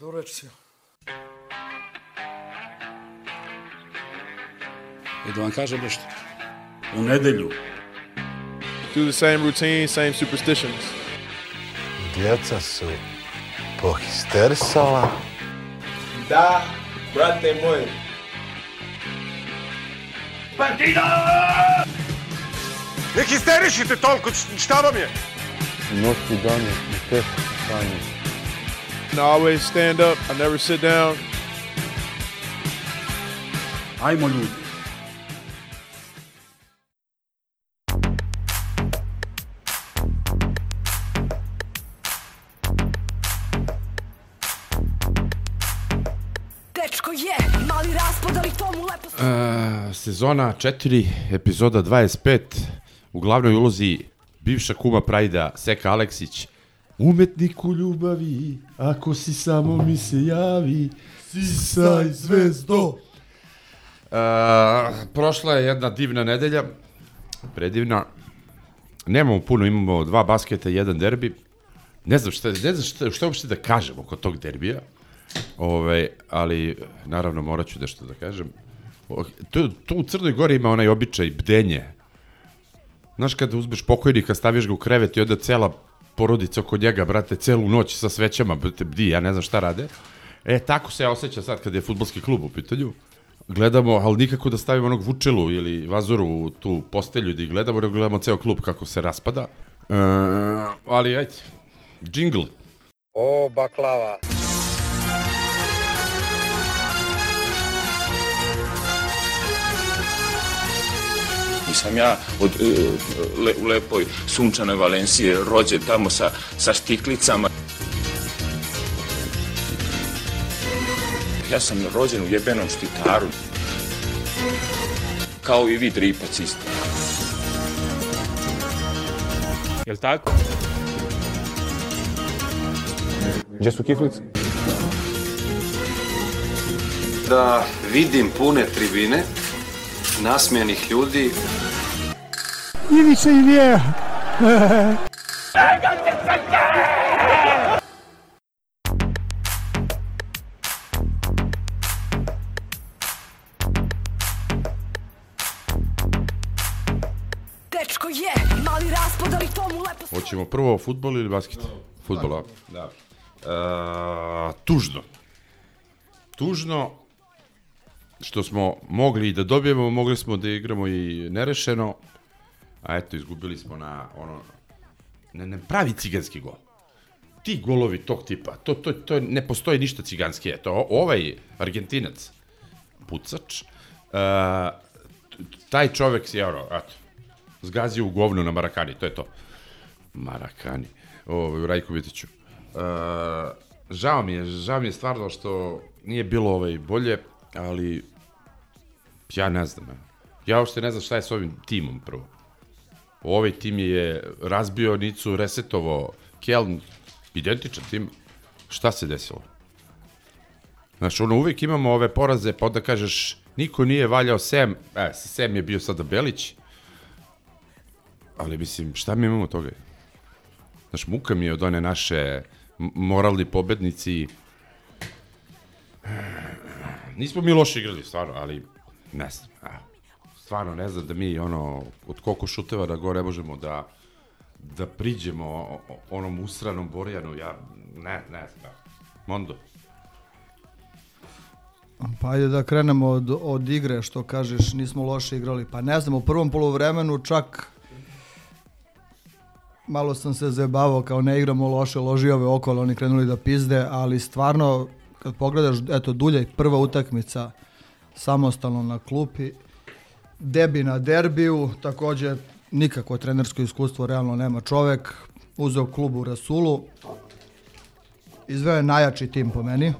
До речи. И да вам кажа нещо. У неделю. Do the same routine, same superstitions. Djeca su pohisterisala. Da, brate moj. Партида! Не хистеришите толкова, щаба ми е! Нощи дани, не те, Саня. And I always stand up. I never sit down. Ajmo ljudi. Dečko je, mali raspod, ali to mu lepo... Sezona 4, epizoda 25, u glavnoj ulozi bivša kuma Prajda, Seka Aleksić, umetnik u ljubavi, ako si samo mi se javi, sisaj zvezdo. E, prošla je jedna divna nedelja, predivna, nemamo puno, imamo dva basketa i jedan derbi, ne znam šta, ne znam šta, šta uopšte da kažem oko tog derbija, Ove, ali, naravno, morat ću nešto da kažem. O, Tu, tu u Crnoj Gori ima onaj običaj bdenje. Znaš, kada uzmeš pokojnika, staviš ga u krevet i onda cela porodica oko njega, brate, celu noć sa svećama, brate, bdi, ja ne znam šta rade. E, tako se ja osjećam sad kad je futbolski klub u pitanju. Gledamo, ali nikako da stavimo onog Vučelu ili Vazuru u tu postelju da ih gledamo, nego gledamo ceo klub kako se raspada. E, ali, ajde, džingl. O, baklava. Nisam ja od, e, le, u lepoj sunčanoj Valencije rođen tamo sa, sa štiklicama. Ja sam rođen u jebenom štitaru. Kao i vi dripac isto. Jel tako? Gdje su kiflice? da vidim pune tribine, nasmijenih ljudi. Ivica i Lija. Dečko je, mali raspod, ali to mu lepo... Hoćemo prvo futbol ili basket? Futbol, a? Da. E, tužno. Tužno što smo mogli da dobijemo, mogli smo da igramo i nerešeno, a eto, izgubili smo na ono, ne, ne pravi ciganski gol. Ti golovi tog tipa, to, to, to ne postoji ništa ciganski. Eto, ovaj Argentinac, pucač, uh, taj čovek si, evo, eto, zgazio u govnu na Marakani, to je to. Marakani, ovaj, u Rajkovitiću. Uh, žao mi je, žao mi je stvarno što nije bilo ovaj bolje, ali ja ne znam. Ja uopšte ne znam šta je s ovim timom prvo. Ovaj tim je razbio Nicu, resetovo Keln, identičan tim. Šta se desilo? Znaš, ono, uvijek imamo ove poraze, pa onda kažeš, niko nije valjao Sem, e, Sem je bio sada Belić, ali mislim, šta mi imamo toga? Znaš, muka mi je od one naše moralni pobednici. Nismo mi loše igrali, stvarno, ali ne znam. A, stvarno ne znam da mi ono, od koliko šuteva da gore možemo da da priđemo onom usranom Borjanu, ja ne, ne znam. Mondo. Pa ajde da krenemo od, od igre, što kažeš, nismo loše igrali. Pa ne znam, u prvom polovremenu čak malo sam se zajebavao kao ne igramo loše, loži ove okolo, oni krenuli da pizde, ali stvarno, kad pogledaš, eto, Duljaj, prva utakmica samostalno na klupi, debi na derbiju, takođe nikakvo trenersko iskustvo realno nema čovek, uzeo klub u Rasulu, izveo je najjači tim po meni,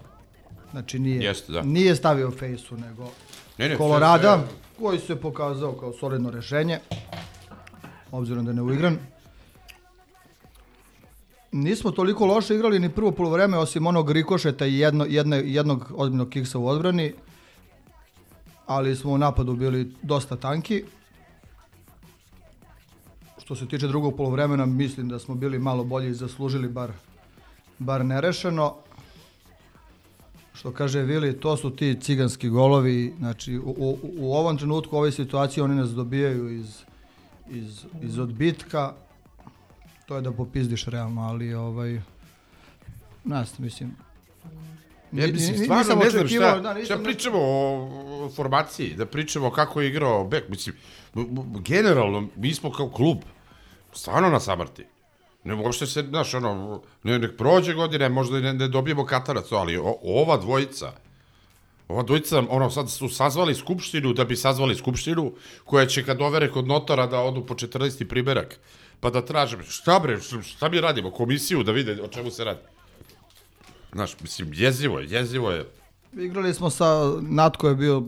znači nije, Jeste, da. nije stavio fejsu, nego Ne, ne, Kolorada, sve- koji se pokazao kao solidno rešenje, obzirom da je neuigran. Nismo toliko loše igrali ni prvo polovreme, osim onog rikošeta i jedno, jedne, jednog ozbiljnog kiksa u odbrani, ali smo u napadu bili dosta tanki. Što se tiče drugog polovremena, mislim da smo bili malo bolji i zaslužili bar, bar nerešeno. što kaže Vili, to su ti ciganski golovi, znači u, u, u ovom trenutku, u ovoj situaciji oni nas dobijaju iz, iz, iz odbitka, to je da popizdiš realno, ali ovaj, nas, mislim, Ja mislim, stvarno nisam ne znam šta, da, šta pričamo o, formaciji, da pričamo kako je igrao Bek, mislim, generalno, mi smo kao klub, stvarno na samrti. Ne uopšte se, znaš, ono, ne, nek prođe godine, možda i ne, ne dobijemo katarac, ali o, ova dvojica, ova dvojica, ono, sad su sazvali skupštinu da bi sazvali skupštinu, koja će kad overe kod notara da odu po 14. primerak, pa da traže, šta bre, šta- šta mi radimo, komisiju da vide o čemu se radi. Znaš, mislim, jezivo je, jezivo je. Igrali smo sa, Natko je bio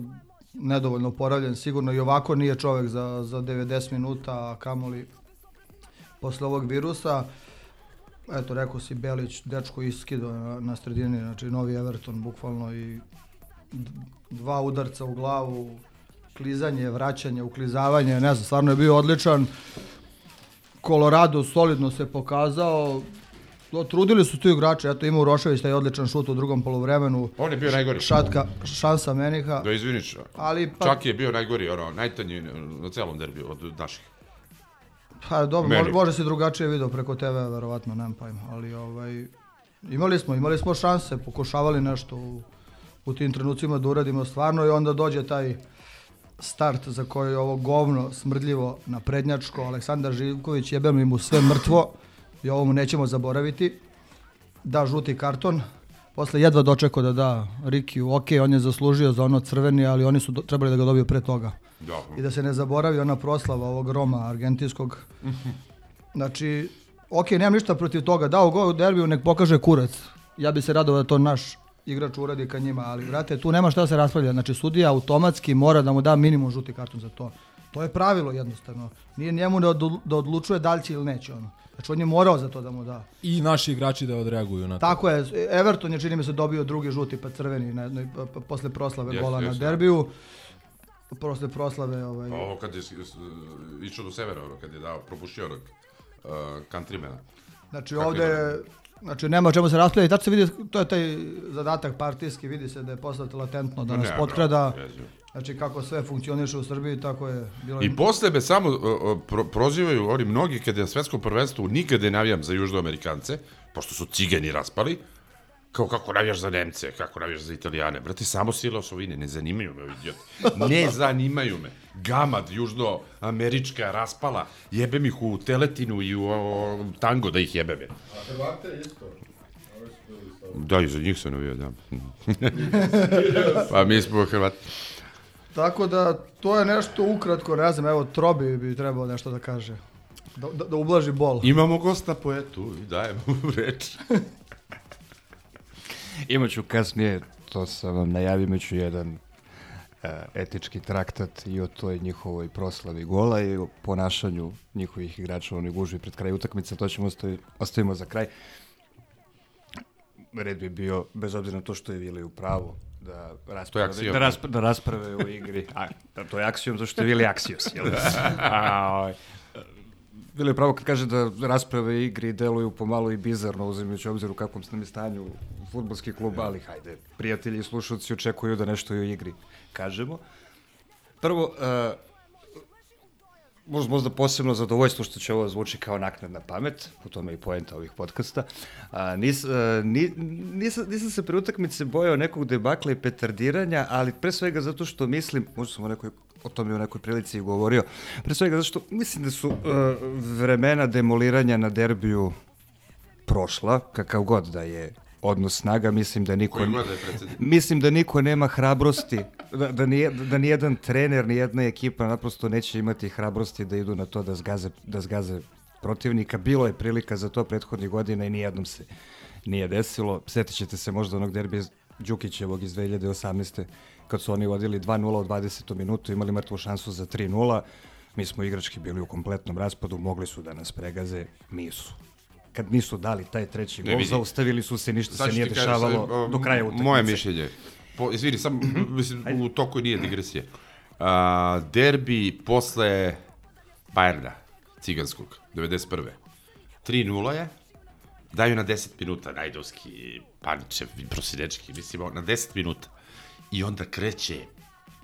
nedovoljno poravljen, sigurno i ovako nije čovek za, za 90 minuta, a kamoli posle ovog virusa. Eto, rekao si, Belić, dečko iskido na, na sredini, znači novi Everton, bukvalno i dva udarca u glavu, klizanje, vraćanje, uklizavanje, ne znam, stvarno je bio odličan. Colorado solidno se pokazao, trudili su tu igrači, eto ima Urošević taj odličan šut u drugom polovremenu. On je bio najgori. Šatka, šansa Meniha. Da izviniš, Ali pa, čak je bio najgori, ono, najtanji na celom derbiju od naših. pa dobro, Meni. može, može se drugačije video preko TV, verovatno, nemam pojma, ali ovaj, imali smo, imali smo šanse, pokušavali nešto u, u tim trenucima da uradimo stvarno i onda dođe taj start za koji je ovo govno smrdljivo na prednjačko, Aleksandar Živković, jebem li mu sve mrtvo i ovo mu nećemo zaboraviti, da žuti karton, posle jedva dočekao da da Rikiju, ok, on je zaslužio za ono crveni, ali oni su do, trebali da ga dobiju pre toga. Da. I da se ne zaboravi ona proslava ovog Roma argentinskog. Znači, ok, nemam ništa protiv toga, dao gol u derbiju, nek pokaže kurac. Ja bi se radovao da to naš igrač uradi ka njima, ali vrate, tu nema šta da se raspravlja. Znači, sudija automatski mora da mu da minimum žuti karton za to. To je pravilo jednostavno. Nije njemu da, odlu- da odlučuje da li će ili neće ono. Znači, on je morao za to da mu da. I naši igrači da odreaguju na to. Tako je, Everton je čini mi se dobio drugi žuti pa crveni na, na, pa- posle proslave Jeste, gola na jeste. derbiju. Posle proslave ovaj, Pa ovo kad je išao do severa, ono, kad je dao, propuštio onog uh, countrymana. Znači Kako ovde, je znači nema o čemu se raspravlja i tačno se vidi, to je taj zadatak partijski, vidi se da je poslato latentno da nas ne, potkrada. jezivo. Znači kako sve funkcioniše u Srbiji, tako je bilo. I posle me samo uh, pro, prozivaju oni mnogi kada je na svetskom prvenstvu nikada ne navijam za južnoamerikance, pošto su cigani raspali, kao kako navijaš za Nemce, kako navijaš za Italijane. Brate, samo sile osovine, ne zanimaju me ovi idioti. Ne zanimaju me. Gamad, južnoamerička, raspala, jebem ih u teletinu i u o, tango da ih jebem. je. A Hrvate isto. Da, i za njih sam navio, da. pa mi smo Hrvati. Tako da to je nešto ukratko, ne znam, evo Trobi bi trebao nešto da kaže. Da, da, da ublaži bol. Imamo gosta poetu i dajemo mu reč. Imaću kasnije, to sam vam najavio, imaću jedan e, etički traktat i o toj njihovoj proslavi gola i o ponašanju njihovih igrača u onoj gužvi pred kraj utakmice, to ćemo ostavi, ostavimo za kraj. Red bi bio, bez obzira na to što je Vili u pravu, da rasprave, da, raspra, da rasprave o igri. A, da, to je aksijom, zašto je Vili aksijos. Jel? A, ovaj, Vili je pravo kad kaže da rasprave igri deluju pomalo i bizarno, uzimajući obzir u kakvom nam je stanju futbolski klub, ali hajde, prijatelji i slušalci očekuju da nešto i o igri kažemo. Prvo, uh, možda, možda posebno zadovoljstvo što će ovo zvuči kao naknadna pamet, po tome i poenta ovih podcasta. A, nis, a, ni, nisam, nisam se pre utakmice bojao nekog debakla i petardiranja, ali pre svega zato što mislim, možda sam o, nekoj, o tome u nekoj prilici i govorio, pre svega zato što mislim da su uh, vremena demoliranja na derbiju prošla, kakav god da je odnos snaga, mislim da niko da mislim da niko nema hrabrosti da da nije da nijedan trener, ni jedna ekipa naprosto neće imati hrabrosti da idu na to da zgaze da zgaze protivnika. Bilo je prilika za to prethodnih godina i nijednom se nije desilo. Sjetit ćete se možda onog derbija Đukićevog iz 2018. kad su oni vodili 2-0 u 20. minutu, imali mrtvu šansu za 3-0. Mi smo igrački bili u kompletnom raspadu, mogli su da nas pregaze, nisu. Kad nisu dali taj treći gol, zaustavili su se, ništa Sad se nije ti kažem, dešavalo sad, do kraja utakmice. Moje mišljenje. Po, izvini, sam, mislim, u toku nije digresije. A, derbi posle Bajerna, ciganskog, 91. 3-0 je. daju na 10 minuta, Najdovski, Paničev, Prosinečki, mislimo, na 10 minuta. I onda kreće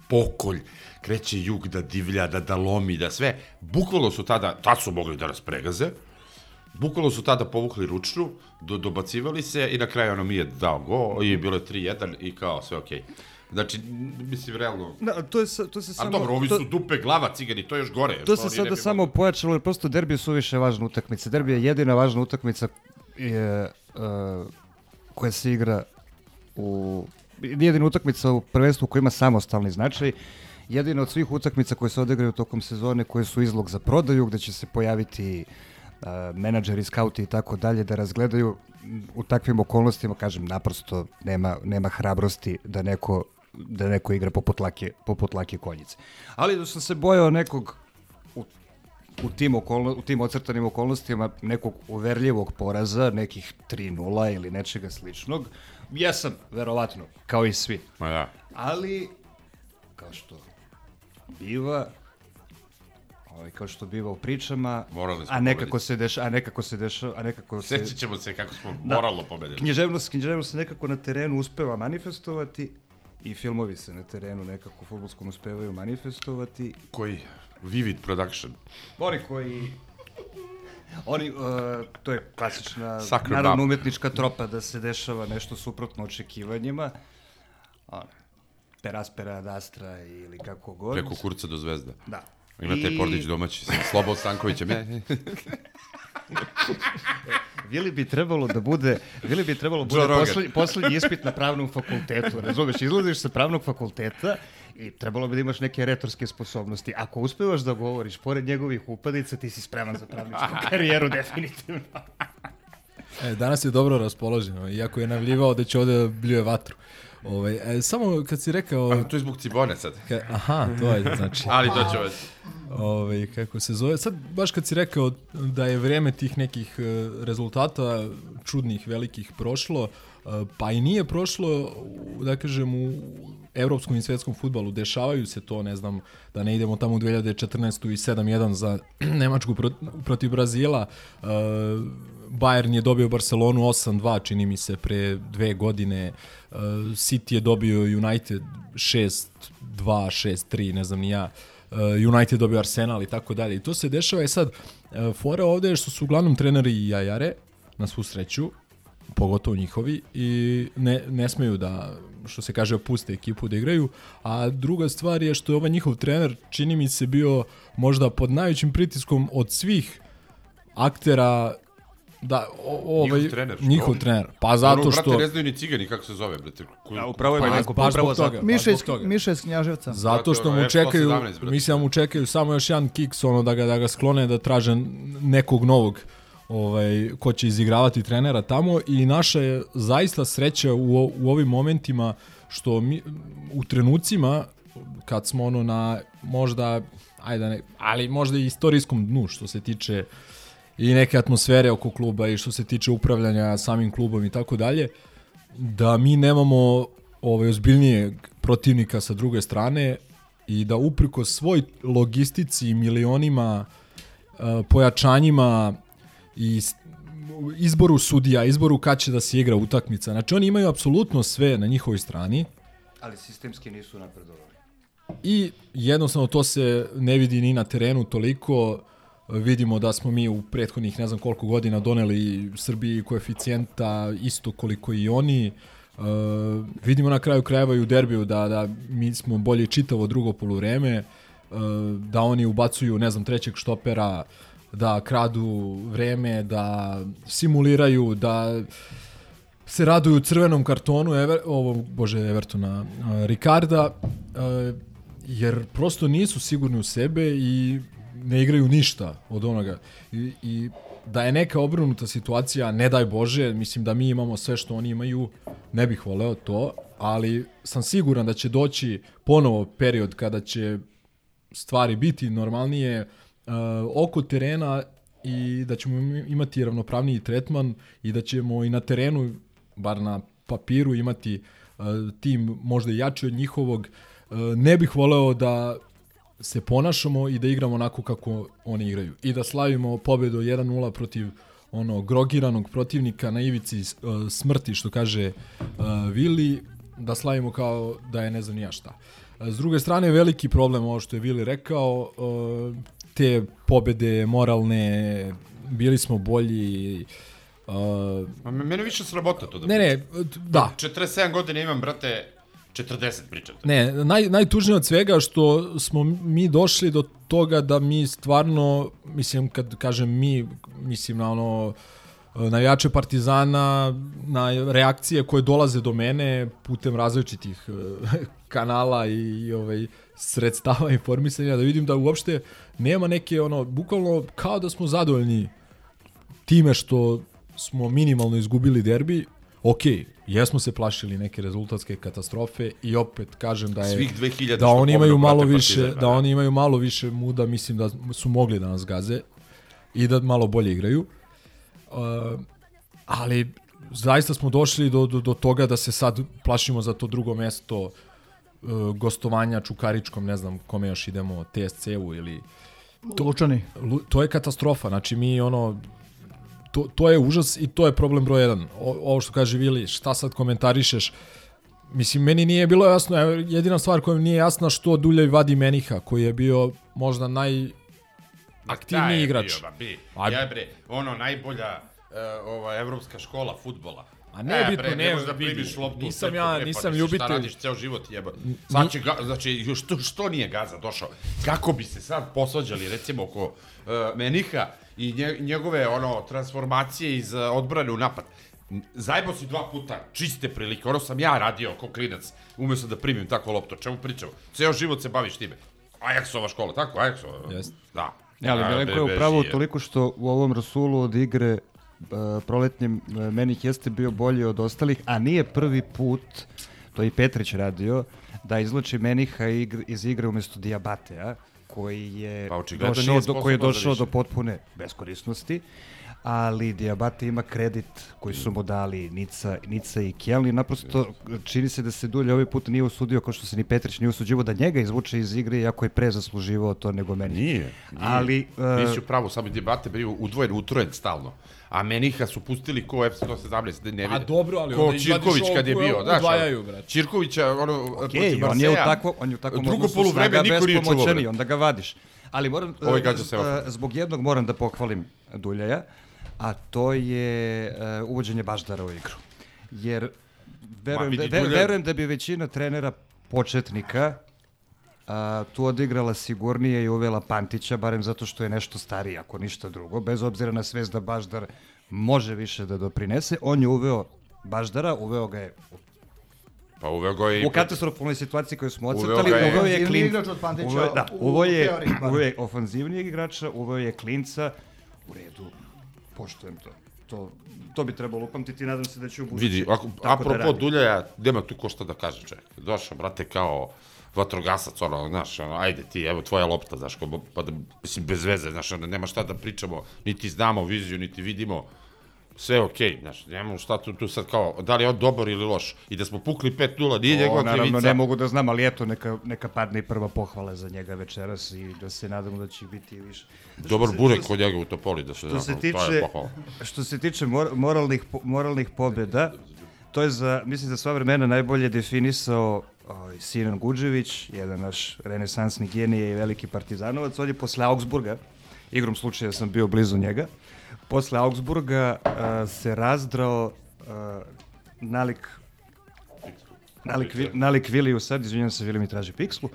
pokolj, kreće jug da divlja, da, da lomi, da sve. Bukvalno su tada, tad su mogli da nas pregaze, bukvalno su tada povukli ručnu, do, dobacivali se i na kraju ono mi je dao go i bilo je 3-1 i kao sve okej. Okay. Znači, mislim, realno... Da, to, je, to se A samo... dobro, ovi to, su dupe glava cigani, to je još gore. To se sada samo pojačalo, jer prosto derbi su više važna utakmica. Derbi je jedina važna utakmica je, uh, koja se igra u... Jedina utakmica u prvenstvu koja ima samostalni značaj. Jedina od svih utakmica koje se odigraju tokom sezone koje su izlog za prodaju, gde će se pojaviti uh, menadžeri, skauti i tako dalje da razgledaju u takvim okolnostima, kažem, naprosto nema, nema hrabrosti da neko da neko igra poput lake, poput lake konjice. Ali da sam se bojao nekog u, u, tim, okolno, u tim ocrtanim okolnostima nekog uverljivog poraza, nekih 3-0 ili nečega sličnog, jesam, verovatno, kao i svi. Ma da. Ali, kao što biva, ovaj, kao što biva u pričama, Morali smo a nekako pobediti. se deša, a nekako se deša, a nekako se Sećat ćemo se kako smo Da. moralno pobedili. Književnost, književnost se nekako na terenu uspeva manifestovati i filmovi se na terenu nekako u futbolskom uspevaju manifestovati. Koji? Vivid Production. Oni koji... Oni, uh, to je klasična Sucker naravno bab. umetnička tropa da se dešava nešto suprotno očekivanjima. Ono, peraspera ad astra ili kako god. Preko kurca do zvezda. Da. Ima taj I- Pordić domaći sa Slobo Stankovićem. Ne, Vili bi trebalo da bude, Vili bi trebalo da bude poslednji, poslednji ispit na pravnom fakultetu, razumeš, izlaziš sa pravnog fakulteta i trebalo bi da imaš neke retorske sposobnosti. Ako uspevaš da govoriš pored njegovih upadica, ti si spreman za pravničku karijeru, definitivno. E, danas je dobro raspoloženo, iako je navljivao da će ovde da bljuje vatru. Ovaj, e, samo kad si rekao... A, to je zbog Cibone sad. Ka, aha, to je, znači... Ali to će ovaj... Ovaj, kako se zove. Sad, baš kad si rekao da je vreme tih nekih e, rezultata čudnih, velikih prošlo, e, pa i nije prošlo, da kažem, u evropskom i svetskom futbalu. Dešavaju se to, ne znam, da ne idemo tamo u 2014. i 7-1 za Nemačku prot- protiv Brazila. E, Bayern je dobio Barcelonu 8-2, čini mi se, pre dve godine. E, City je dobio United 6-2, 6-3, ne znam ni ja. Uh, United dobio Arsenal i tako dalje. I to se dešava. I sad, uh, fora ovde je što su uglavnom treneri i jajare, na svu sreću, pogotovo njihovi, i ne, ne smeju da, što se kaže, puste ekipu da igraju. A druga stvar je što je ovaj njihov trener, čini mi se, bio možda pod najvećim pritiskom od svih aktera da, o, ovaj, Njihov trener, što? Njihov trener. Pa zato Ono, što... brate, ne znaju ni cigani kako se zove, brate. Ku- A, upravo je Pa, Milenko, baš upravo toga. Miša iz. Miša iz Knjaževca. Zato što mu čekaju, F117, brate. mislim da mu čekaju samo još jedan kiks, ono da ga, da ga sklone, da traže nekog novog ovaj, ko će izigravati trenera tamo i naša je zaista sreća u, u ovim momentima što mi, u trenucima kad smo ono na možda ajde da ne, ali možda i istorijskom dnu što se tiče i neke atmosfere oko kluba i što se tiče upravljanja samim klubom i tako dalje, da mi nemamo ovaj ozbiljnijeg protivnika sa druge strane i da upriko svoj logistici i milionima uh, pojačanjima i izboru sudija, izboru kad će da se igra utakmica. Znači oni imaju apsolutno sve na njihovoj strani Ali sistemski nisu napredovali. i jednostavno to se ne vidi ni na terenu toliko. Vidimo da smo mi u prethodnih ne znam koliko godina doneli Srbiji koeficijenta isto koliko i oni. Uh, vidimo na kraju krajeva i u derbiju da, da mi smo bolje čitavo drugo poluvreme, uh, da oni ubacuju, ne znam, trećeg štopera, da kradu vreme, da simuliraju, da se raduju crvenom kartonu Ever, ovo, bože, Evertona, uh, Ricarda, uh, jer prosto nisu sigurni u sebe i ne igraju ništa od onoga. I, i da je neka obrnuta situacija, ne daj Bože, mislim da mi imamo sve što oni imaju, ne bih voleo to, ali sam siguran da će doći ponovo period kada će stvari biti normalnije uh, oko terena i da ćemo im- imati ravnopravniji tretman i da ćemo i na terenu, bar na papiru, imati uh, tim možda jači od njihovog. Uh, ne bih voleo da se ponašamo i da igramo onako kako oni igraju. I da slavimo pobedu 1-0 protiv ono grogiranog protivnika na ivici uh, smrti, što kaže uh, Vili, da slavimo kao da je ne znam nija šta. S druge strane, veliki problem, ovo što je Vili rekao, uh, te pobede moralne, bili smo bolji, uh, A me- mene više sramota to da Ne, ne, da. 47 godina imam, brate, 40 pričam. Ne, naj, najtužnije od svega što smo mi došli do toga da mi stvarno, mislim, kad kažem mi, mislim na ono, navijače Partizana, na reakcije koje dolaze do mene putem različitih eh, kanala i, i ovaj, sredstava informisanja, da vidim da uopšte nema neke, ono, bukvalno kao da smo zadovoljni time što smo minimalno izgubili derbi, ok, jesmo se plašili neke rezultatske katastrofe i opet kažem da je Svih 2000 da oni imaju malo više Partizana, da da. oni imaju malo više muda, mislim da su mogli da nas gaze i da malo bolje igraju. Uh, ali zaista smo došli do, do, do toga da se sad plašimo za to drugo mesto uh, gostovanja Čukaričkom, ne znam kome još idemo, TSC-u ili Lučani. Lu- to je katastrofa. Znači mi ono to, to je užas i to je problem broj jedan. O, ovo što kaže Vili, šta sad komentarišeš? Mislim, meni nije bilo jasno, jedina stvar koja mi nije jasna što Duljaj vadi Meniha, koji je bio možda naj aktivniji igrač. Bio, ba, bi. Ja bre, ono najbolja uh, ova evropska škola fudbala. A ne bitno, bre, ne, možeš da primiš loptu. nisam preko ja- trepa, nisam nisi, ljubitelj. Šta radiš ceo život jeba. Sad će ga, znači, što, što nije Gaza došao? Kako bi se sad posvađali, recimo, oko uh, Meniha i nje, njegove ono transformacije iz uh, odbrane u napad. Zajebo si dva puta, čiste prilike, ono sam ja radio kao klinac, umjesto da primim tako loptu, čemu pričamo? Ceo život se baviš time. Ajaxova škola, tako? Ajaxova? Jeste. Da. Ne, ali A, Milenko je upravo toliko što u ovom Rasulu od igre proletnjem uh, Menih jeste bio bolji od ostalih, a nije prvi put, to je i Petrić radio, da izluči Meniha igr, iz igre umjesto Diabatea, koji je Pa došao, do, koji je došao do potpune beskorisnosti ali Diabate ima kredit koji su mu dali Nica, Nica i Kjelni. Naprosto čini se da se Dulje ovaj put nije usudio, kao što se ni Petrić nije usuđivo, da njega izvuče iz igre, iako je pre zasluživao to nego meni. Nije. nije. Ali, e, Nisi u pravu, samo debate bio udvojen, utrojen stalno. A Meniha su pustili ko F117, da ne A vidi. dobro, ali ko onda izvadiš Čirković ovo kad je bio. znaš, udvajaju, brate. Čirkovića, ono, protiv Okej, on je u Marseja. takvom, on je u takvom Drugo poluvreme niko nije čuvao. onda ga vadiš. Ali moram, Ovaj e, gađa z- semafor. e, zbog jednog moram da pohvalim Duljaja, a to je e, uvođenje Baždara u igru. Jer verujem, da, ve- Dulja- verujem da bi većina trenera početnika a, tu odigrala sigurnije i uvela Pantića, barem zato što je nešto stariji, ako ništa drugo, bez obzira na svest da Baždar može više da doprinese. On je uveo Baždara, uveo ga je Pa uveo ga je u katastrofalnoj situaciji koju smo Uveo ocrtali, ga je- uveo je Ofanzivniji klin... igrač od Pantića uveo, da, uveo je, uveo je ofanzivnijeg igrača, uveo je klinca, u redu, poštujem to. To, to bi trebalo upamtiti i nadam se da će u budući Vidi, ako, da apropo radi. Duljaja, nema tu ko šta da kaže čovjek. Došao, brate, kao vatrogasac, ono, znaš, ono, ajde ti, evo tvoja lopta, znaš, ko, pa da, mislim, bez veze, znaš, ono, nema šta da pričamo, niti znamo viziju, niti vidimo, sve je okej, znaš, nemamo šta tu, tu sad kao, da li je on dobar ili loš, i da smo pukli 5-0, nije O, njegova naravno, krivica. ne mogu da znam, ali eto, neka, neka padne i prva pohvala za njega večeras i da se nadamo da će biti više. Dobar burek kod njega u Topoli, da se, Što se ono, to je tiče, pohvala. što se tiče mor, moralnih, po- moralnih pobjeda, to je za, mislim, za sva vremena najbolje definisao ovaj, Sinan Guđević, jedan naš renesansni genije i veliki partizanovac. On je posle Augsburga, igrom slučaja sam bio blizu njega, posle Augsburga a, se razdrao a, nalik Nalik, nalik Viliju sad, izvinjam se, Vili mi traži pikslu.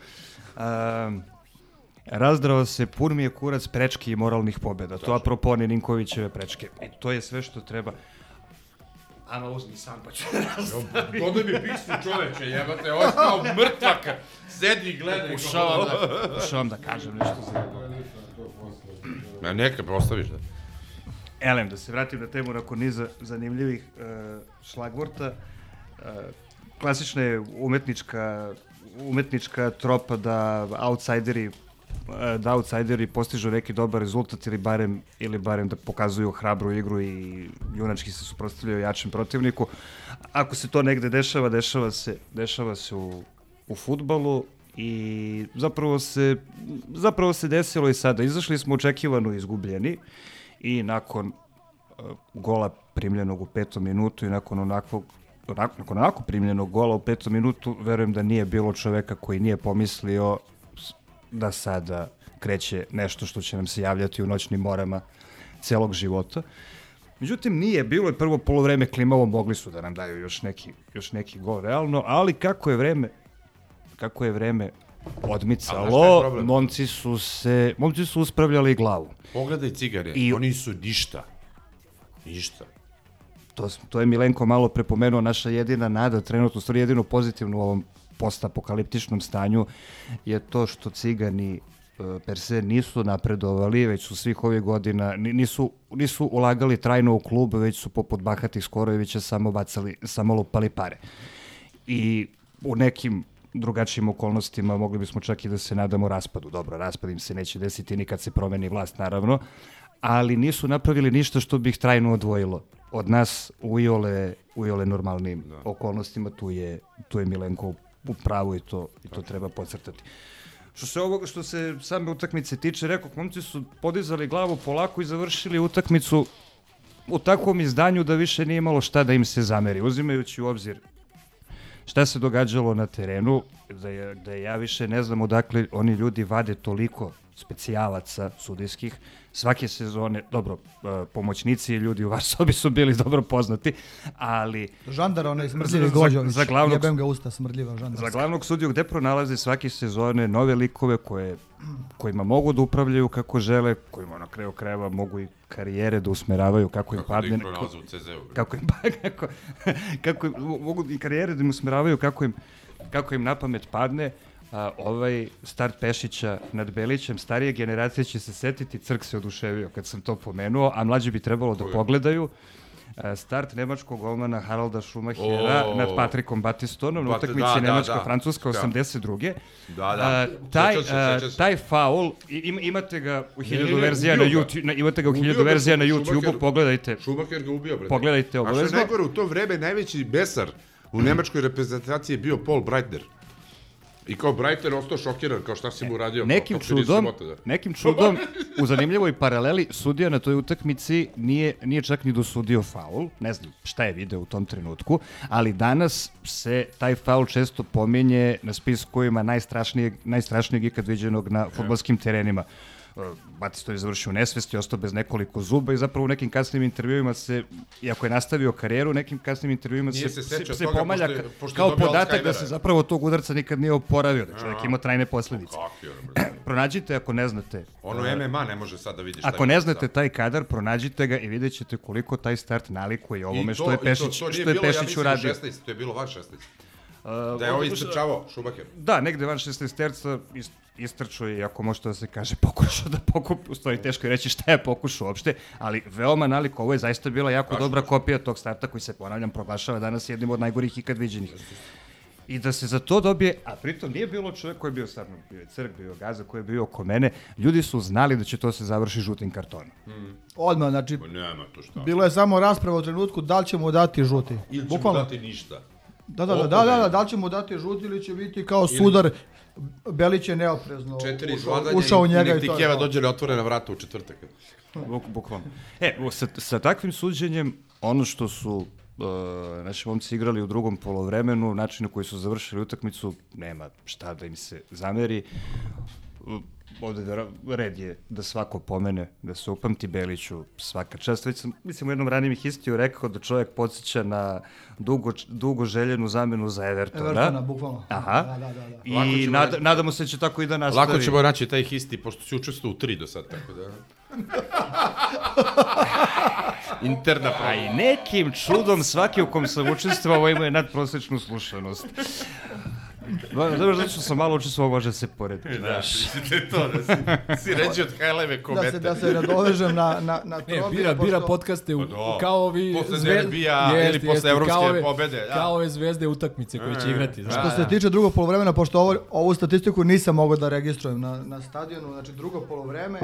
Um, razdrao se, pun mi je kurac prečki i moralnih pobjeda. To apropo Ninkovićeve prečke. E, to je sve što treba. Ama uzmi sam pa ću Dodaj mi piksnu čoveče, jebate, ovo je kao mrtvak, sedi i gledaj. Pokušavam da, pokušavam da kažem nešto za Ma neka, ostaviš da. Elem, da se vratim na temu nakon niza zanimljivih uh, šlagvorta. Uh, klasična je umetnička, umetnička tropa da outsideri e, da outsideri postižu neki dobar rezultat ili barem, ili barem da pokazuju hrabru igru i junački se suprotstavljaju jačem protivniku. Ako se to negde dešava, dešava se, dešava se u, u futbalu i zapravo se, zapravo se desilo i sada. Izašli smo očekivano izgubljeni i nakon uh, gola primljenog u petom minutu i nakon onakvog onako, nakon onako primljenog gola u petom minutu, verujem da nije bilo čoveka koji nije pomislio da sada kreće nešto što će nam se javljati u noćnim morama celog života. Međutim, nije, bilo je prvo polovreme klimavo, mogli su da nam daju još neki, još neki gol realno, ali kako je vreme, kako je vreme Odmicalo, momci su se, momci su uspravljali glavu. Pogledaj cigare, I- oni su ništa. Ništa. To, to je Milenko malo prepomenuo, naša jedina nada, trenutno, stvari jedino pozitivno u ovom postapokaliptičnom stanju je to što cigani e, per se nisu napredovali, već su svih ovih godina, ni- nisu, nisu ulagali trajno u klub, već su poput bahatih Skorojevića samo bacali, samo lupali pare. I u nekim drugačijim okolnostima mogli bismo čak i da se nadamo raspadu. Dobro, raspad im se neće desiti nikad se promeni vlast, naravno, ali nisu napravili ništa što bi ih trajno odvojilo od nas u iole, u iole normalnim da. okolnostima. Tu je, tu je Milenko u pravu i to, i to treba podcrtati. Što se ovoga, što se same utakmice tiče, rekao, momci su podizali glavu polako i završili utakmicu u takvom izdanju da više nije imalo šta da im se zameri, uzimajući u obzir šta se događalo na terenu, da, je, da ja više ne znam odakle oni ljudi vade toliko specijalaca sudijskih. Svake sezone, dobro, e, pomoćnici i ljudi u Varsobi su bili dobro poznati, ali... Žandar, onaj smrdljivi za- Gođović. Za glavnog, Jebem ga usta smrdljiva žandar. za glavnog sudiju gde pronalaze svake sezone nove likove koje, kojima mogu da upravljaju kako žele, kojima na kraju krajeva mogu i karijere da usmeravaju kako, im Kako da padne. ih pronalaze u CZ-u. Kako im, kako, kako im, mogu i karijere da im usmeravaju kako im, kako im na pamet padne. A, ovaj start Pešića nad Belićem, starije generacije će se setiti, Crk se oduševio kad sam to pomenuo, a mlađi bi trebalo da pogledaju. A, Start nemačkog golmana Haralda Schumachera O. nad Patrikom Batistonom na utakmici da, da, Nemačka-Francuska da. 82. Da, da. A, taj, Sećam se, a, sećam se. taj faul, i- ima, imate ga u hiljadu verzija na. YouTube, na, imate ga u hiljadu verzija na. YouTube-u, pogledajte. Schumacher ga ubio, brate. Pogledajte A što je obavezno. najgore, u to vreme najveći besar u nemačkoj reprezentaciji je bio Paul Breitner. I kao Breitner ostao šokiran, kao šta si mu uradio. Nekim kao, čudom, da. nekim čudom, u zanimljivoj paraleli, sudija na toj utakmici nije, nije čak ni dosudio faul, ne znam šta je video u tom trenutku, ali danas se taj faul često pominje na spiskovima najstrašnijeg, najstrašnijeg ikad viđenog na futbolskim terenima. Batisto je završio u nesvesti, ostao bez nekoliko zuba i zapravo u nekim kasnim intervjuima se, iako je nastavio karijeru, u nekim kasnim intervjuima se, se se, se pomalja pošto pošto kao podatak da se zapravo tog udarca nikad nije oporavio, da čovjek ima trajne posledice. Pronađite ako ne znate. Ono e, MMA ne može sad da vidi šta Ako ne znate taj kadar, pronađite ga i vidjet ćete koliko taj start nalikuje ovome to- što je to- Pešić, to nije što je Pešić uradio. 16, to je bilo van 16. Uh, Da je ovo on- istrčavao, Schumacher. Da, negde van 16 terca ist, istrčao je, ako možete da se kaže, pokušao da pokupi, u stvari teško je reći šta je pokušao uopšte, ali veoma nalik, ovo je zaista bila jako Baš, dobra kopija tog starta koji se, ponavljam, proglašava danas jednim od najgorih ikad viđenih. I da se za to dobije, a pritom nije bilo čovjek koji je bio stvarno, bio je Crk, bio je Gaza, koji je bio oko mene, ljudi su znali da će to se završi žutim kartonom. Odmah, znači, Pa nema to šta. bilo je samo rasprava u trenutku da li ćemo dati žuti. Ili će mu Bukvalno. dati ništa. Da, da, da, da, da, da, da li ćemo dati žuti ili će biti kao sudar, Belić je neoprezno Četiri ušao, ušao u njega i i to je dođe na otvorena vrata u četvrtak. Buk, bukvalno. E, sa, sa takvim suđenjem, ono što su uh, naši momci igrali u drugom polovremenu, način na koji su završili utakmicu, nema šta da im se zameri. Ovde da, red je da svako pomene, da se upamti Beliću svaka čast. Već sam, mislim, u jednom ranijem histiju rekao da čovjek podsjeća na dugo, dugo željenu zamenu za Evertona. Evertona, bukvalno. Aha. Da, da, da, da. I nada, reći- nadamo se da će tako i da nastavi. Lako ćemo naći taj histi, pošto si učestvovao u tri do sad, tako da... Interna A prava. i nekim čudom svaki u kom sam učestvovao imao je nadprosečnu slušanost. Ba- Zato zato što sam malo učestvovao, može se porediti. Znaš. Mislite to, da si, si ređi od Hajleve Da komete. se, da se nadovežem na, na, na Ne, Trobija, bira, bira pošto- podcaste u, Pa da. kao ovi... Posle zve- derbija ili Jeste, posle jeste, evropske kao ove- pobede, da. Kao ove zvezde utakmice koje će E, igrati. Znaš. Što se tiče drugog polovremena, pošto ovo, ovu statistiku nisam mogao da registrujem na, na stadionu, znači drugo polovreme,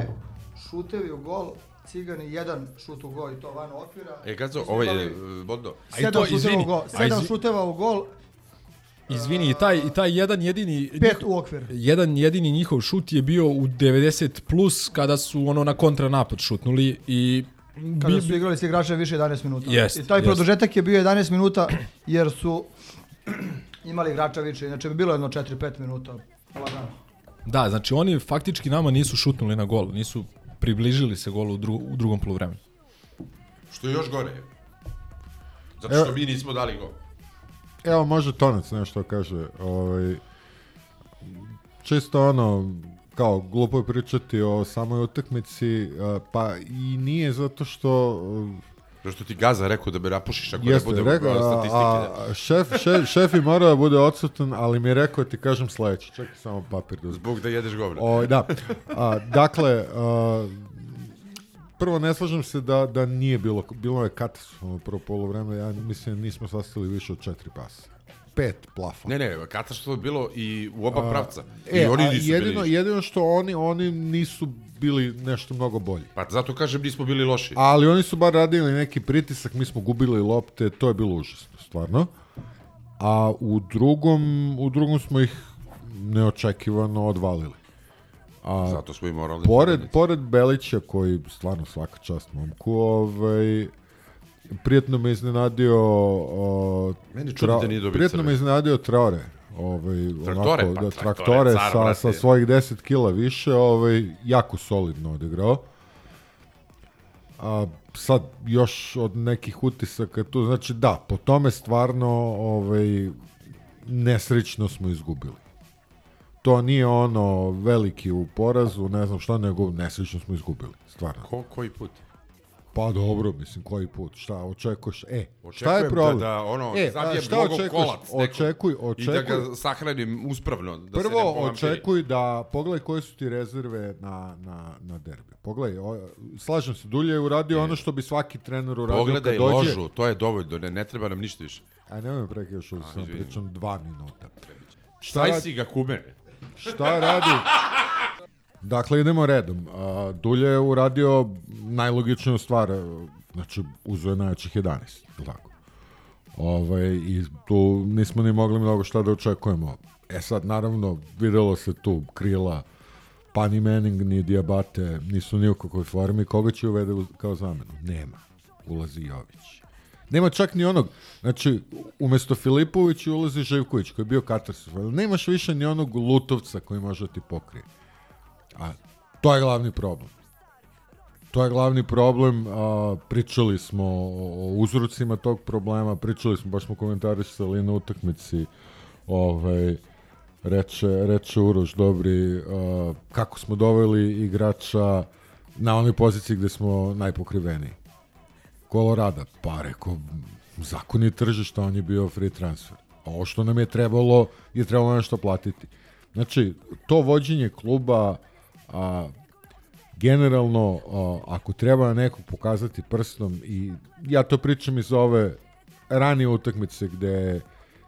šutevi u gol, Cigani jedan šut u gol i to van okvira. E, Gazo, ovo je imali e, Bondo. Sedam šuteva izvini, u gol, sedam šuteva u gol, Izvini, i taj, i taj jedan jedini... pet u okvir. Jedan jedini njihov šut je bio u 90 plus kada su ono na kontranapad šutnuli i kada su igrali s igračem više 11 minuta. Jest, I taj jest. produžetak je bio 11 minuta jer su imali igrača više, inače bi bilo jedno 4-5 minuta. Lagano. Da, znači oni faktički nama nisu šutnuli na gol, nisu približili se golu u, dru, u drugom poluvremenu. Što je još gore. Zato Evo- što mi nismo dali gol. Evo, može Tonac nešto kaže. Ovaj, čisto ono, kao, glupo je pričati o samoj utakmici, a, pa i nije zato što... Zašto ti Gaza rekao da me napušiš ako Jeste, ne bude rekao, a, statistike. a, šef, šef, šef je morao da bude odsutan, ali mi je rekao ti kažem sledeće. Čekaj samo papir da. Zbog da jedeš govna. O, da. A, dakle, a, prvo ne slažem se da, da nije bilo, bilo je katastrofalno prvo polovreme, ja mislim nismo sastavili više od četiri pasa. Pet plafona. Ne, ne, katastrofa je bilo i u oba A, pravca. E, I oni a nisu jedino, bili. jedino što oni, oni nisu bili nešto mnogo bolji. Pa zato kažem nismo bili loši. Ali oni su bar radili neki pritisak, mi smo gubili lopte, to je bilo užasno, stvarno. A u drugom, u drugom smo ih neočekivano odvalili. A Zato smo i moralni Pored, pobednici. pored Belića, koji stvarno svaka čast momku, ovaj, prijetno me iznenadio o, Meni čudi da nije dobio prijetno me iznenadio Traore. Ovaj, Traktore, onako, pa da, Traktore, traktore car, sa, sa svojih 10 kila više, ovaj, jako solidno odigrao. A sad još od nekih utisaka tu, znači da, po tome stvarno ovaj, nesrećno smo izgubili. To nije ono veliki u porazu, ne znam šta, nego nesrećno smo izgubili, stvarno. Ko, koji put? Pa dobro, mislim, koji put, šta očekuješ? E, šta Očekujem je problem? Da, da ono, e, zabijem a šta očekuješ? kolac nekog Očekuj, I da očekuj. ga sahranim uspravno. Da se ne Prvo, povampiri. očekuj da, pogledaj koje su ti rezerve na, na, na derbi. Pogledaj, o, slažem se, Dulje je uradio ono što bi svaki trener uradio Pogledaj kad dođe. ložu, to je dovoljno, ne, ne treba nam ništa više. Aj, nemoj ovdje sam pričam dva minuta. Staj radi- si ga kume. Šta radi? Dakle, idemo redom. A, Dulje je uradio najlogičniju stvar, e, znači uzeo je najjačih 11, je li tako? Ovaj, I tu nismo ni mogli mnogo šta da očekujemo. E sad, naravno, videlo se tu krila, pa ni Manning, ni Diabate, nisu ni u kakvoj formi. Koga će uvede kao zamenu? Nema. Ulazi Jović. Nema čak ni onog, znači, umjesto Filipovića ulazi Živković, koji je bio katastrofalan. Nemaš više ni onog lutovca koji može da ti pokrije. A to je glavni problem. To je glavni problem, a, pričali smo o uzrocima tog problema, pričali smo, baš smo komentarisali na utakmici, ovaj, reče, reče Uroš Dobri, a, kako smo doveli igrača na onoj poziciji gde smo najpokriveniji. Kolorada, pa rekao, zakon je tržišta, on je bio free transfer. A ovo što nam je trebalo, je trebalo nešto platiti. Znači, to vođenje kluba, a, generalno, a, ako treba nekog pokazati prstom, i ja to pričam iz ove ranije utakmice gde,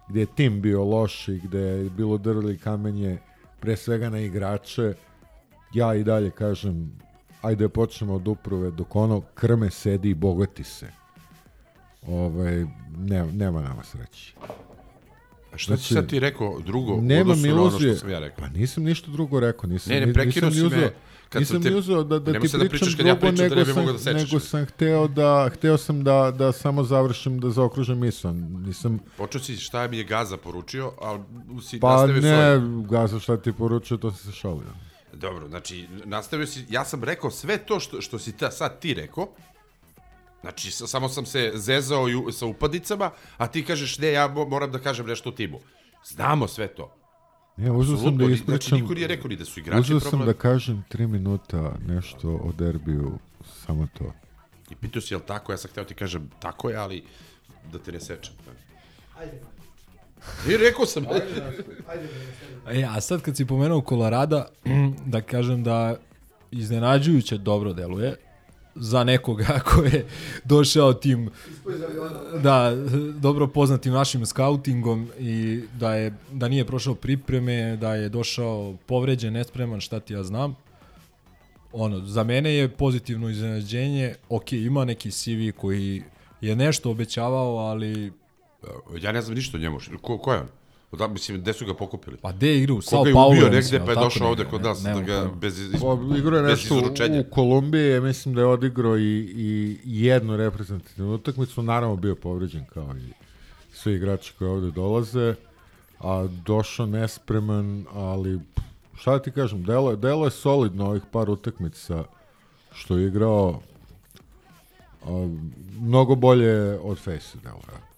gde je tim bio loš i gde je bilo drvili kamenje pre svega na igrače, ja i dalje kažem, ajde počnemo od uprave, dok ono krme sedi i bogati se. Ovaj, ne, nema nama sreći. A šta si sad ti rekao drugo Znači, nemam odnosu na ono što sam ja rekao? Pa nisam ništa drugo rekao. Nisam, Ne, ne, prekinuo si ni me uzeo- kad nisam sam te- ni uzeo da, da Nemoj ti da pričam pričaš kad ja drugo, pričam, da ne nego, sam, da sečeš. nego sam hteo da, hteo sam da, da samo završim, da zaokružim misao. Nisam, Počeo si šta mi je Gaza poručio, a si pa nastavio ne, svoje. Gaza šta ti poručio, to sam se šalio. Dobro, znači, nastavio si, ja sam rekao sve to što, što si ta, sad ti rekao, znači, sa- samo sam se zezao i u- sa upadicama, a ti kažeš, ne, ja mo- moram da kažem nešto o timu. Znamo sve to. Ne, uzeo sam da ni- ispričam... Znači, niko nije rekao ni da su igrači problem. sam da kažem tri minuta nešto o derbiju, samo to. I pitao si, jel tako? Ja sam hteo ti kažem, tako je, ali da te ne sečem. I rekao sam. E, a sad kad si pomenuo Kolorada, da kažem da iznenađujuće dobro deluje za nekoga ko je došao tim da, dobro poznatim našim skautingom i da, je, da nije prošao pripreme, da je došao povređen, nespreman, šta ti ja znam. Ono, za mene je pozitivno iznenađenje, ok, ima neki CV koji je nešto obećavao, ali Ja ne znam ništa o njemu. Ko, ko je on? Da, mislim, gde su ga pokupili? Pa gde je igra? U Sao Koga je Paulo, ubio ja negde, pa je došao ovde kod ne- nas da ga bez, iz, Pa, igrao je nešto izručenja. u Kolumbiji, ja mislim da je odigrao i, i jednu reprezentativnu utakmicu, naravno bio povređen kao i svi igrači koji ovde dolaze, a došao nespreman, ali šta da ti kažem, delo, je- delo je solidno ovih par utakmica što je igrao a, mnogo bolje od Face delo, recimo,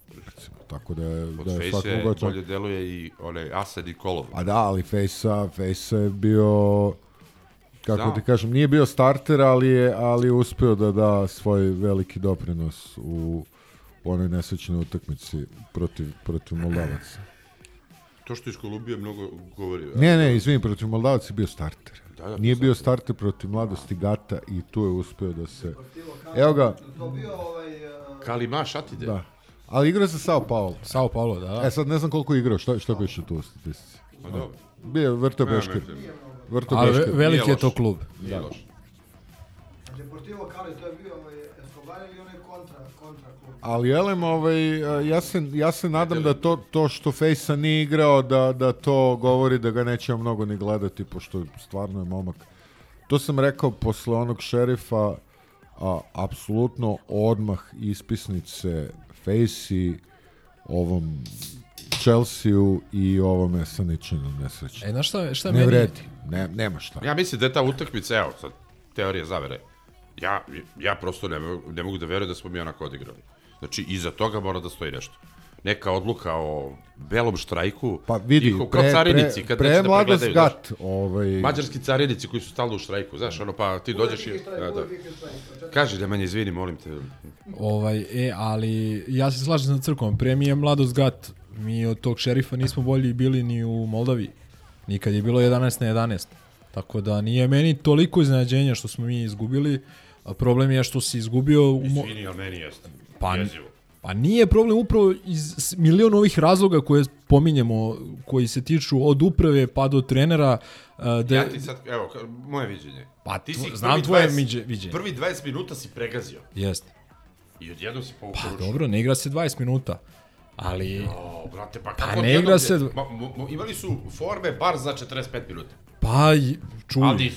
tako da je, Od da je svakako bolje deluje i onaj Asad i Kolov. A da, ali Fejsa, Fejsa je bio kako Da. ti kažem, nije bio starter, ali je, ali je uspeo da da svoj veliki doprinos u, u onoj nesrećnoj utakmici protiv, protiv Moldavaca. To što je iz Kolumbije mnogo govori. Ne, ne, izvini, protiv Moldavaca je bio starter. Da, da, Nije bio starter protiv mladosti Gata i tu je uspeo da se... Evo ga, Kalima Šatide. da. Ali igra za Sao Paulo. Sao Paulo, da. E sad ne znam koliko je igrao, šta, šta piše tu u statistici? Pa dobro. Bio je Vrto ne. Vrto Ali ve- Beškir. veliki je to klub. Nije Da. loš. Deportivo Cali, to je bio ovaj Escobar ili onaj kontra, kontra klub? Ali elem, ovaj, a, ja, se, ja se nadam da to, to što Fejsa nije igrao, da, da to govori da ga nećemo mnogo ni gledati, pošto stvarno je momak. To sam rekao posle onog šerifa, a, apsolutno odmah ispisnice Fejsi, ovom Chelsea-u i ovome Saničinu nesrećno. E, znaš šta, šta ne meni... vredi, ne, nema šta. Ja mislim da je ta utakmica, evo, sad, teorija zavere. Ja, ja prosto ne, ne mogu da verujem da smo mi onako odigrali. Znači, iza toga mora da stoji nešto. Neka odluka o belom štrajku. Pa vidi, i kao, kao carinici, kad pre neće da mladost gat, ovaj, Mađarski carinici koji su stalno u štrajku, znaš, ono, pa ti dođeš i... Da, da. Kaži da meni izvini, molim te. Ovaj, e, ali ja se slažem sa crkvom. Pre mi je mladost gat. Mi od tog šerifa nismo bolji bili ni u Moldavi. Nikad je bilo 11 na 11. Tako da nije meni toliko iznenađenja što smo mi izgubili. Problem je što si izgubio... U. Izvini, ali meni jeste. Pa, Jezivo. Pa nije problem upravo iz milion ovih razloga koje pominjemo, koji se tiču od uprave pa do trenera. a, Da, Ja ti sad, evo, moje viđenje. Pa, ti si znam tvoje 20 miđe- viđenje. Prvi 20 minuta si pregazio. Jeste. I odjednom si povukao Pa dobro, ne igra se 20 minuta. Ali... O, brate, pa Pa kako ne igra se... Ma, mo- mo- imali su forme bar za 45 minuta. Pa, čuj. Ali.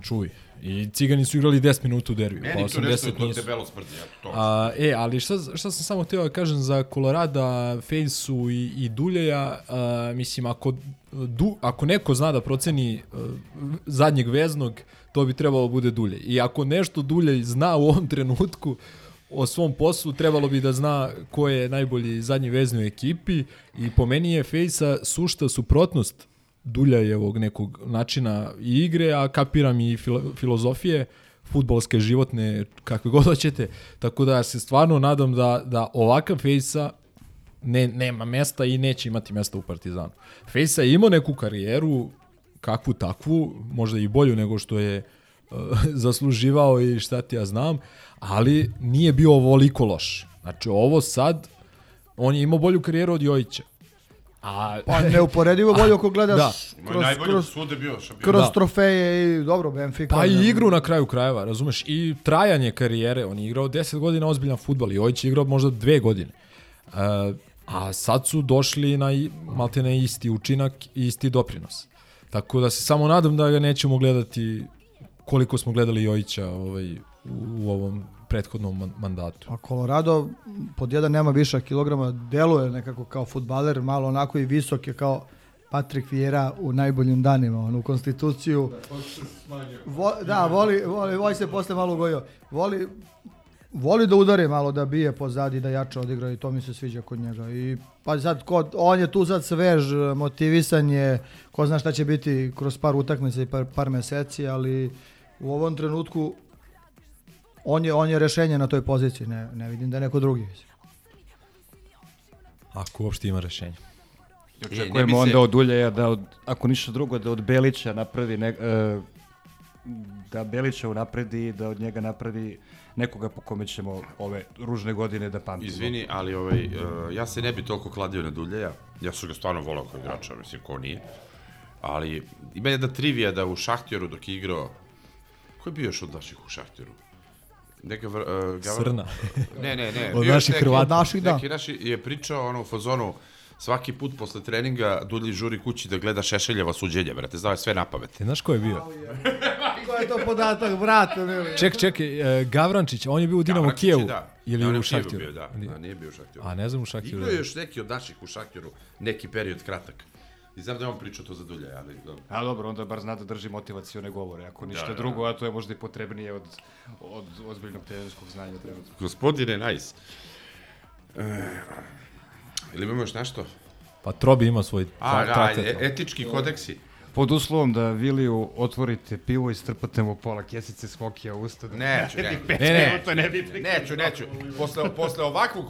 Čuj. I Cigani su igrali 10 minuta u derbiju. Meni pa to nešto 80 to nisu. debelo smrdi. Ja, to. A, e, ali šta, šta sam samo htio da kažem za Kolorada, Fejsu i, i Duljeja, a, mislim, ako, du, ako neko zna da proceni a, zadnjeg veznog, to bi trebalo bude Dulje. I ako nešto Dulje zna u ovom trenutku o svom poslu, trebalo bi da zna ko je najbolji zadnji vezni u ekipi i po meni je Fejsa sušta suprotnost Duljajevog nekog načina i igre, a kapiram i filo, filozofije futbolske, životne, kakve god hoćete. Tako da se stvarno nadam da, da ovakav Fejsa ne, nema mesta i neće imati mesta u Partizanu. Fejsa je imao neku karijeru, kakvu takvu, možda i bolju nego što je uh, zasluživao i šta ti ja znam, ali nije bio ovoliko loš. Znači ovo sad, on je imao bolju karijeru od Jojića. A, Pa neuporedivo bolje ako gledaš Da. Kroz, kroz, sud je bio kroz Da. trofeje i dobro, Benfica. Pa i igru na kraju krajeva, razumeš? I trajanje karijere, on je igrao 10 godina ozbiljan futbal i Jojić je igrao možda dve godine. Uh, a sad su došli na maltene isti učinak i isti doprinos. Tako da se samo nadam da ga nećemo gledati koliko smo gledali Jojića ovaj, u, u ovom prethodnom man- mandatu. A Colorado pod jedan nema viša kilograma, deluje nekako kao futbaler, malo onako i visok je kao Patrick Vieira u najboljim danima, on u konstituciju. Vo, da, voli, voli, voli se posle malo gojio. Voli, voli da udari malo, da bije pozadi, da jače odigra i to mi se sviđa kod njega. I pa sad, ko, on je tu sad svež, motivisan je, ko zna šta će biti kroz par utakmica i par, par meseci, ali u ovom trenutku on je, on je rešenje na toj poziciji, ne, ne vidim da je neko drugi. Ako uopšte ima rešenje. Očekujemo se- onda od Uljeja da, od, ako ništa drugo, da od Belića napravi, ne, e, da Belića unapredi i da od njega napravi nekoga po kome ćemo ove ružne godine da pamtimo. Izvini, ali ovaj, uh, ja se ne bi toliko kladio na Duljeja. Ja su ga stvarno volao kao igrača, mislim, ko nije. Ali ima jedna trivija da u Šahtjoru dok je igrao... Ko je bio još od naših u Šahtjoru? Neka vr, uh, Gavra- Crna. Ne, ne, ne. Od naših neki- Hrvata. Od naših, da. Neki naši je pričao ono u fazonu Svaki put posle treninga Dulji žuri kući da gleda Šešeljeva suđenje, brate, znao je sve na pamet. Ti znaš ko je bio? Ko je to podatak, brate, mili? Ček, čekaj, e, Gavrančić, on je bio u Dinamo Gavrančić Kijevu. je, da. Ili Ja, on je u Šaktiru? bio, da. Da, nije bio u Šaktiru. A ne znam u Šaktiru. Igrao je još neki od naših u Šaktiru, neki period kratak. I znam da je on pričao to za Dulja, ali... dobro. A dobro, onda bar zna da drži motivacione govore, ako ništa Da, da, drugo, a to je možda i potrebnije od, od ozbiljnog trenerskog znanja trenutno. Gospodine Najs. E, ili imamo još nešto? Pa Trobi ima svoj A, tra- da, e- etički kodeksi. Pod uslovom da Viliju otvorite pivo i strpate mu pola kesice smokija u usta. da Neću, ne. Ne, ne. ne bi. Neću, neću. Posle, posle ovakvog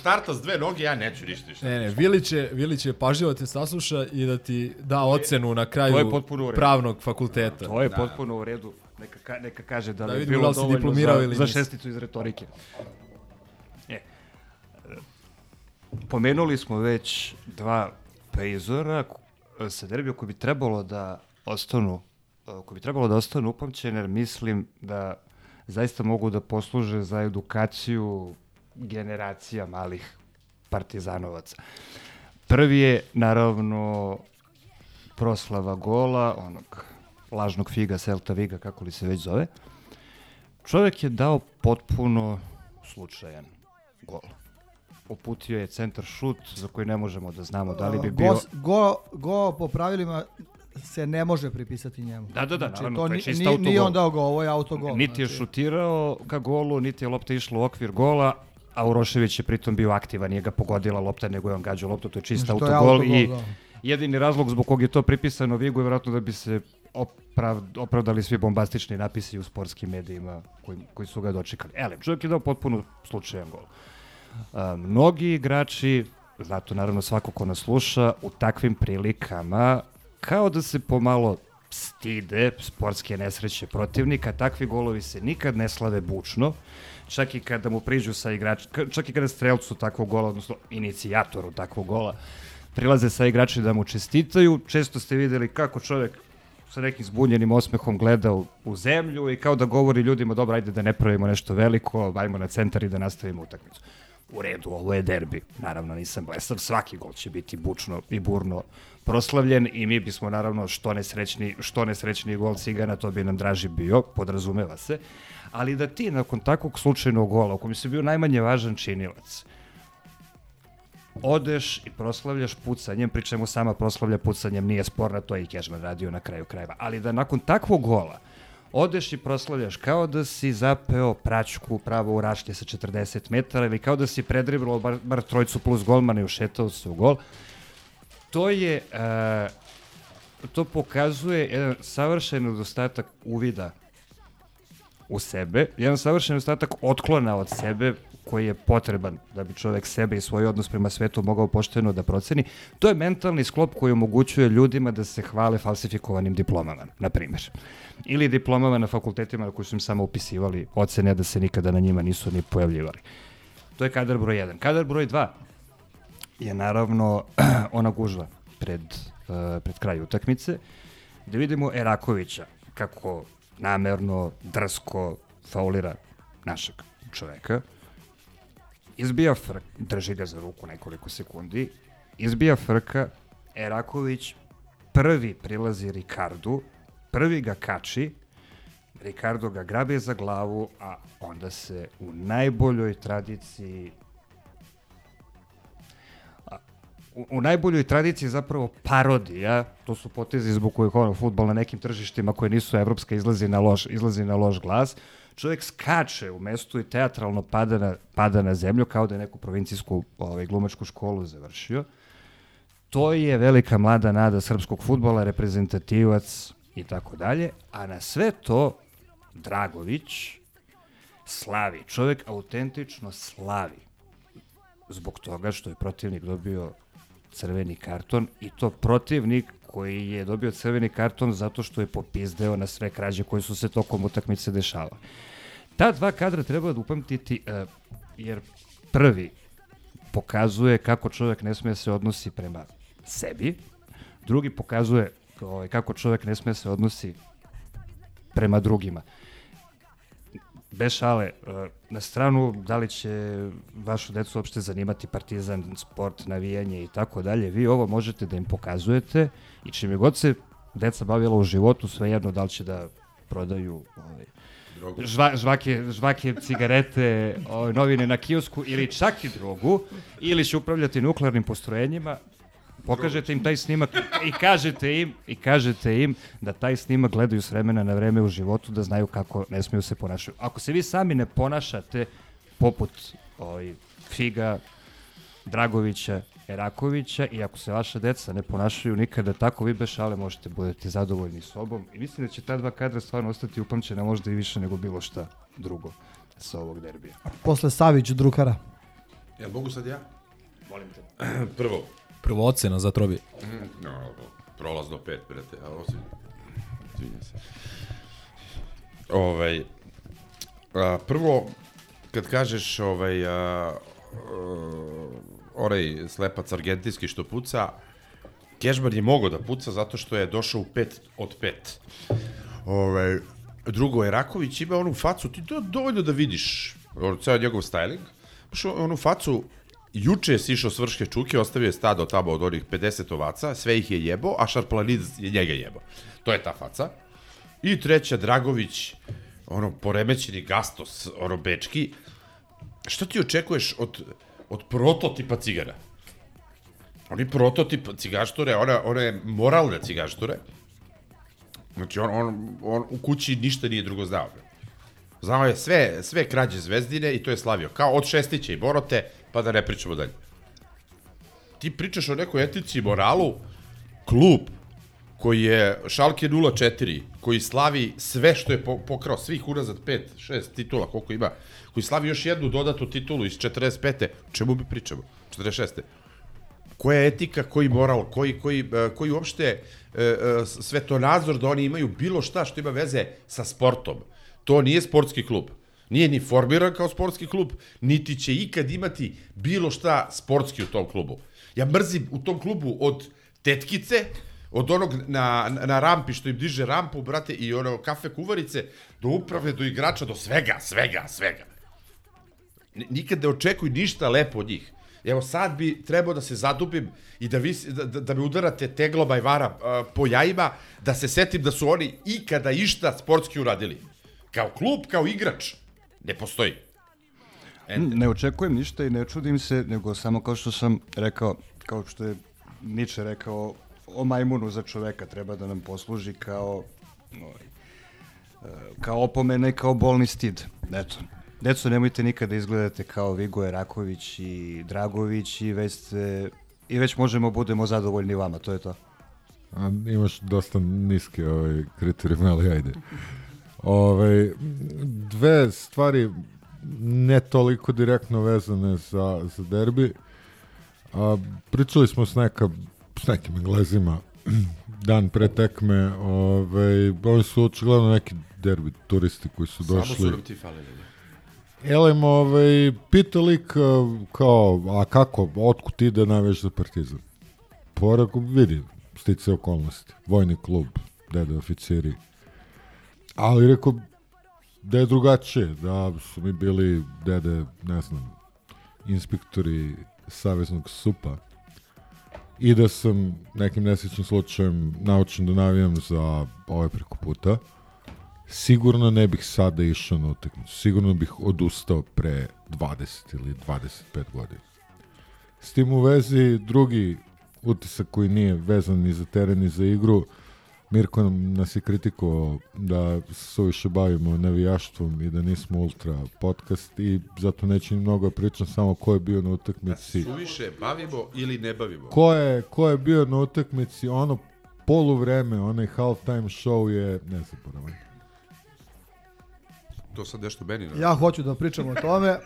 starta s dve noge, ja neću ništa ništa. Ne, ne, Vili će, Vili će pažljivo te sasluša i da ti da ocenu na kraju pravnog fakulteta. To je potpuno u redu. Neka, ka, neka kaže da, Da li je vidimo bilo da dovoljno za, ili za šesticu iz retorike. E, e, pomenuli smo već dva prizora sa derbija koji bi trebalo da ostanu e, koji bi trebalo da ostanu upamćene, jer mislim da zaista mogu da posluže za edukaciju generacija malih partizanovaca. Prvi je, naravno, proslava gola, onog lažnog figa, Celta Viga, kako li se već zove. Čovjek je dao potpuno slučajan gol. Uputio je centar šut za koji ne možemo da znamo da li bi bio... Go, go, go po pravilima se ne može pripisati njemu. Da, da, da, znači, naravno, to to je ni- čist ni- autogol. Nije on dao go, ovo je autogol. Niti je znači. šutirao ka golu, niti je lopta išla u okvir gola, a Urošević je pritom bio aktivan, nije ga pogodila lopta, nego je on gađao loptu, to je čist Znači, to je autogol autogol, i da. jedini razlog zbog kog je to pripisano Vigu je vjerojatno da bi se oprav, opravdali svi bombastični napisi u sportskim medijima koji, koji su ga dočekali. Ele, čovjek je dao potpuno slučajan gol. A, mnogi igrači, zato naravno svako ko nas sluša, u takvim prilikama kao da se pomalo stide sportske nesreće protivnika, takvi golovi se nikad ne slave bučno, čak i kada mu priđu sa igrač, čak i kada strelcu takvog gola, odnosno inicijatoru takvog gola, prilaze sa igrači da mu čestitaju, često ste videli kako čovjek sa nekim zbunjenim osmehom gleda u, u zemlju i kao da govori ljudima, dobro, ajde da ne pravimo nešto veliko, ajmo na centar i da nastavimo utakmicu. U redu, ovo je derbi. Naravno, nisam blesav, svaki gol će biti bučno i burno proslavljen i mi bismo naravno što nesrećni, što nesrećni gol Cigana, to bi nam draži bio, podrazumeva se. Ali da ti nakon takvog slučajnog gola, u kojem si bio najmanje važan činilac, odeš i proslavljaš pucanjem, pri čemu sama proslavlja pucanjem nije sporna, to je i Kežman radio na kraju krajeva. Ali da nakon takvog gola odeš i proslavljaš kao da si zapeo praćku pravo u rašlje sa 40 metara ili kao da si predriblao bar, bar trojcu plus golmana i ušetao se u gol. To je, e, to pokazuje jedan savršen nedostatak uvida u sebe, jedan savršen nedostatak otklona od sebe koji je potreban da bi čovek sebe i svoj odnos prema svetu mogao pošteno da proceni. To je mentalni sklop koji omogućuje ljudima da se hvale falsifikovanim diplomama, na primjer. Ili diplomama na fakultetima na koji su im samo upisivali ocene, da se nikada na njima nisu ni pojavljivali. To je kadar broj 1. Kadar broj 2 je naravno ona gužva pred, uh, pred kraj utakmice, gde vidimo Erakovića kako namerno, drsko faulira našeg čoveka, izbija frk, drži ga za ruku nekoliko sekundi, izbija frka, Eraković prvi prilazi Ricardu, prvi ga kači, Ricardo ga grabe za glavu, a onda se u najboljoj tradiciji u, u najboljoj tradiciji zapravo parodija, to su potezi zbog kojih ono, futbol na nekim tržištima koje nisu evropska izlazi na loš, izlazi na loš glas, čovjek skače u mestu i teatralno pada na, pada na zemlju kao da je neku provincijsku ovaj, glumačku školu završio. To je velika mlada nada srpskog futbola, reprezentativac i tako dalje, a na sve to Dragović slavi, čovjek autentično slavi. Zbog toga što je protivnik dobio crveni karton i to protivnik koji je dobio crveni karton zato što je popizdeo na sve krađe koje su se tokom utakmice dešavale. Ta dva kadra treba da upamtiti uh, jer prvi pokazuje kako čovjek ne da se odnosi prema sebi, drugi pokazuje ovaj, kako čovjek ne da se odnosi prema drugima. Bez šale, e, na stranu da li će vašu decu uopšte zanimati partizan, sport, navijanje i tako dalje, vi ovo možete da im pokazujete i čime god se deca bavila u životu, svejedno da li će da prodaju ovaj, žva, žvake, žvake cigarete, ovaj, novine na kiosku ili čak i drogu, ili će upravljati nuklearnim postrojenjima, pokažete im taj snimak i kažete im i kažete im da taj snimak gledaju s vremena na vreme u životu da znaju kako ne smiju se ponašati. Ako se vi sami ne ponašate poput ovaj, Figa, Dragovića, Erakovića i ako se vaša deca ne ponašaju nikada tako, vi bez šale možete budete zadovoljni sobom i mislim da će ta dva kadra stvarno ostati upamćena možda i više nego bilo šta drugo sa ovog derbija. Posle Savić Drukara. Jel mogu sad ja? Molim te. Prvo. Prvo ocena za Trobi. Mm, no, prolaz do pet, brate, a ovo si... Izvinjam se. Ovaj, a, prvo, kad kažeš ovaj, a, a, slepac argentinski što puca, Kešbar je mogao da puca zato što je došao u pet od pet. Ovaj, drugo je Raković ima onu facu, ti to dovoljno da vidiš, ceo njegov styling, što onu facu, juče je sišao s vrške čuke, ostavio je stado tamo od onih 50 ovaca, sve ih je jebo, a Šarplanidz je njega jebo. To je ta faca. I treća, Dragović, ono, poremećeni gastos, ono, bečki. Šta ti očekuješ od, od prototipa cigara? Oni prototip cigaštore, ona, ona je moralne cigaštore. Znači, on, on, on u kući ništa nije drugo znao. Znao je sve, sve krađe zvezdine i to je slavio. Kao od Šestića i Borote, pa da ne pričamo dalje. Ti pričaš o nekoj etici i moralu, klub koji je Šalke 04, koji slavi sve što je po, pokrao, svih unazad 5, 6 titula, koliko ima, koji slavi još jednu dodatu titulu iz 45. Čemu bi pričamo? 46. Koja je etika, koji moral, koji, koji, e, koji uopšte e, e, svetonazor da oni imaju bilo šta što ima veze sa sportom. To nije sportski klub. Nije ni formiran kao sportski klub, niti će ikad imati bilo šta sportski u tom klubu. Ja mrzim u tom klubu od tetkice, od onog na, na rampi što im diže rampu, brate, i ono kafe kuvarice, do uprave, do igrača, do svega, svega, svega. Nikad ne očekuj ništa lepo od njih. Evo sad bi trebao da se zadubim i da, vi, da, da, da me udarate tegloba i vara uh, po jajima, da se setim da su oni ikada išta sportski uradili. Kao klub, kao igrač. Ne postoji. Ne očekujem ništa i ne čudim se, nego samo kao što sam rekao, kao što je Nietzsche rekao o majmunu za čoveka, treba da nam posluži kao ovaj, e, kao opomena i kao bolni stid. Eto. Deco, nemojte nikada da izgledate kao Vigo Eraković i Dragović i već, ste, i već možemo budemo zadovoljni vama, to je to. A, imaš dosta niske ovaj, kriterijume, ali ajde. Ove, dve stvari ne toliko direktno vezane za, za derbi. A, pričali smo s, neka, s nekim englezima dan pre tekme. Ove, oni su očigledno neki derbi turisti koji su došli. Samo su ti falili. Elem, ovaj, pita lik kao, a kako, otkud ide najveć za partizan? Porako, vidi, stice okolnosti. Vojni klub, dede oficiri. Ali rekao, da je drugačije, da su mi bili dede, ne znam, inspektori Saveznog supa i da sam nekim nesrećnim slučajem naučen da navijam za ove preko puta, sigurno ne bih sada išao na utakmicu. Sigurno bih odustao pre 20 ili 25 godina. S tim u vezi drugi utisak koji nije vezan ni za teren ni za igru, Mirko nas je kritikovao da se suviše bavimo navijaštvom i da nismo ultra podcast i zato neću ni mnogo pričam samo ko je bio na utakmici. Da suviše bavimo ili ne bavimo? Ko je, ko je bio na utakmici, ono poluvreme, onaj halftime show je nezaboravan. To sad nešto meni. Ne? Ja hoću da pričam o tome.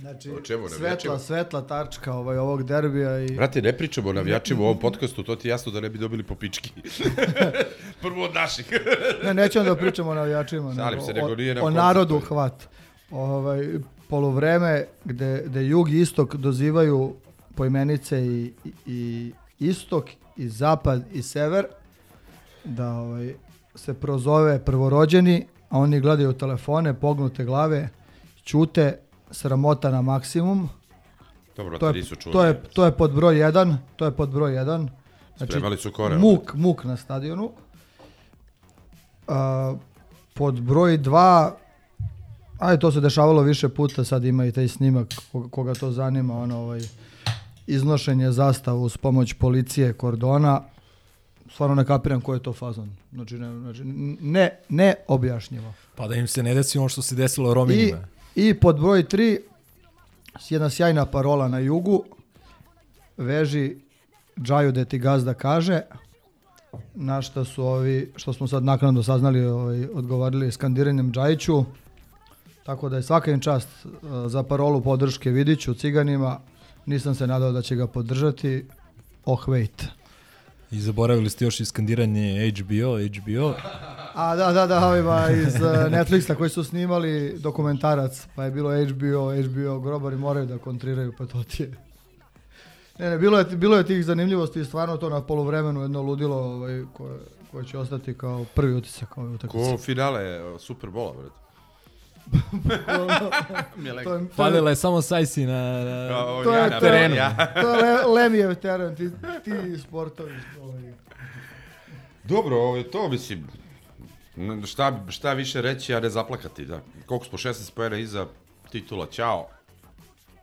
Znači, O čemu, svetla, svetla tačka ovaj, ovog derbija i... Brate, ne pričamo o navijačima u ovom podcastu, to ti je jasno da ne bi dobili po pički. Prvo od naših. ne, nećemo da pričamo o navijačima, Šalim se, nego nije na o narodu hvat. Ovaj, polovreme gde, gde jug i istok dozivaju poimenice i, i, i istok i zapad i sever da ovaj, se prozove prvorođeni a oni gledaju telefone, pognute glave, ćute, sramota na maksimum. Dobro, to je, tri su čuli. to je, to je pod broj 1, to je pod broj 1. Spremali su kore Muk, muk na stadionu. A, pod broj 2, ajde to se dešavalo više puta, sad ima i taj snimak koga, koga to zanima, ono ovaj, iznošenje zastava uz pomoć policije, kordona, stvarno ne kapiram koji je to fazon. Znači, ne, znači, ne, ne objašnjivo. Pa da im se ne desi ono što se desilo Rominima. I pod broj 3, jedna sjajna parola na jugu, veži džaju da ti gazda kaže, na što su ovi, što smo sad naknadno saznali, ovaj, odgovorili skandiranjem Džajiću, tako da je svaka im čast uh, za parolu podrške Vidiću, Ciganima, nisam se nadao da će ga podržati, oh wait. I zaboravili ste još iskandiranje HBO, HBO. A da, da, da, ovima iz uh, Netflixa koji su snimali dokumentarac, pa je bilo HBO, HBO, grobari moraju da kontriraju, pa to ti je. Ne, ne, bilo je, bilo je tih zanimljivosti i stvarno to na poluvremenu jedno ludilo ovaj, koje, koje će ostati kao prvi utisak ove utakmice. Ko finale Superbola, brate. to je, Falila je samo Sajsi na, na to ja je na terenu. ja. to je le, Lemijev teren, ti, ti sportovi. Ovaj. Dobro, ovo je to, mislim, šta, šta više reći, a ne zaplakati, da. Koliko smo 16 pojena iza titula, ćao.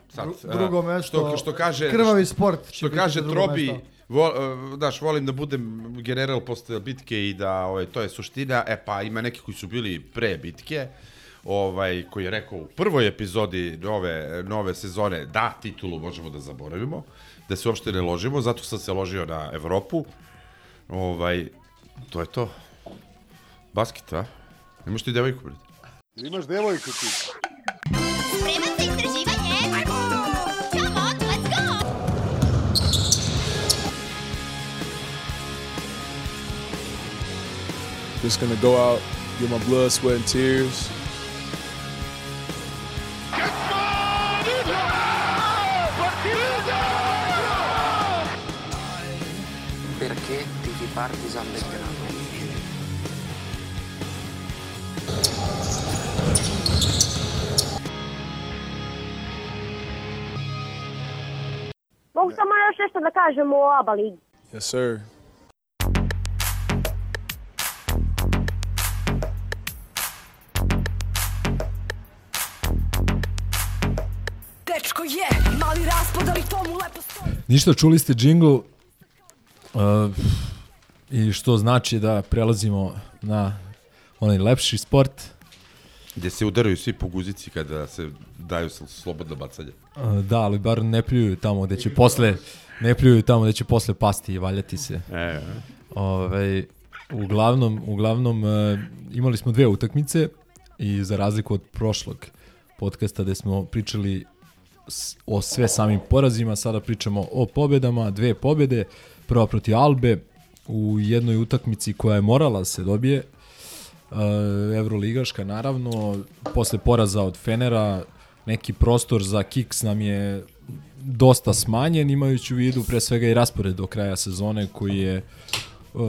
Sad, Dru- drugo a, mesto, što, što kaže, krvavi sport Što kaže Trobi, mesto. vo, uh, daš, volim da budem general posle bitke i da, ovaj, to je suština, e pa ima neki koji su bili pre bitke, ovaj, koji je rekao u prvoj epizodi nove, nove sezone, da, titulu možemo da zaboravimo, da se uopšte ne ložimo, zato sam se ložio na Evropu, ovaj, to je to. Basket, a? Imaš ti devojku, brate? Imaš devojku ti. Spreman za istraživanje? Come on, let's go! Just gonna go out, get my blood, sweat, and tears. Perché tifi Partizan Belgrado? Mogu samo još nešto da kažem o ABA ligi. Yes, sir. Dečko je, mali raspod, ali to mu lepo stoji. Ništa, čuli ste džingl uh, i što znači da prelazimo na onaj lepši sport. Gde se udaraju svi po guzici kada se daju sl- slobodno bacanje. Da, ali bar ne pljuju tamo gde će posle ne pljuju tamo gde će posle pasti i valjati se. E, Ovaj uglavnom, uglavnom uh, imali smo dve utakmice i za razliku od prošlog podcasta gde smo pričali o sve samim porazima, sada pričamo o pobedama, dve pobede, prva protiv Albe u jednoj utakmici koja je morala da se dobije, Evroligaška naravno, posle poraza od Fenera, neki prostor za kiks nam je dosta smanjen, imajući u vidu pre svega i raspored do kraja sezone koji je uh,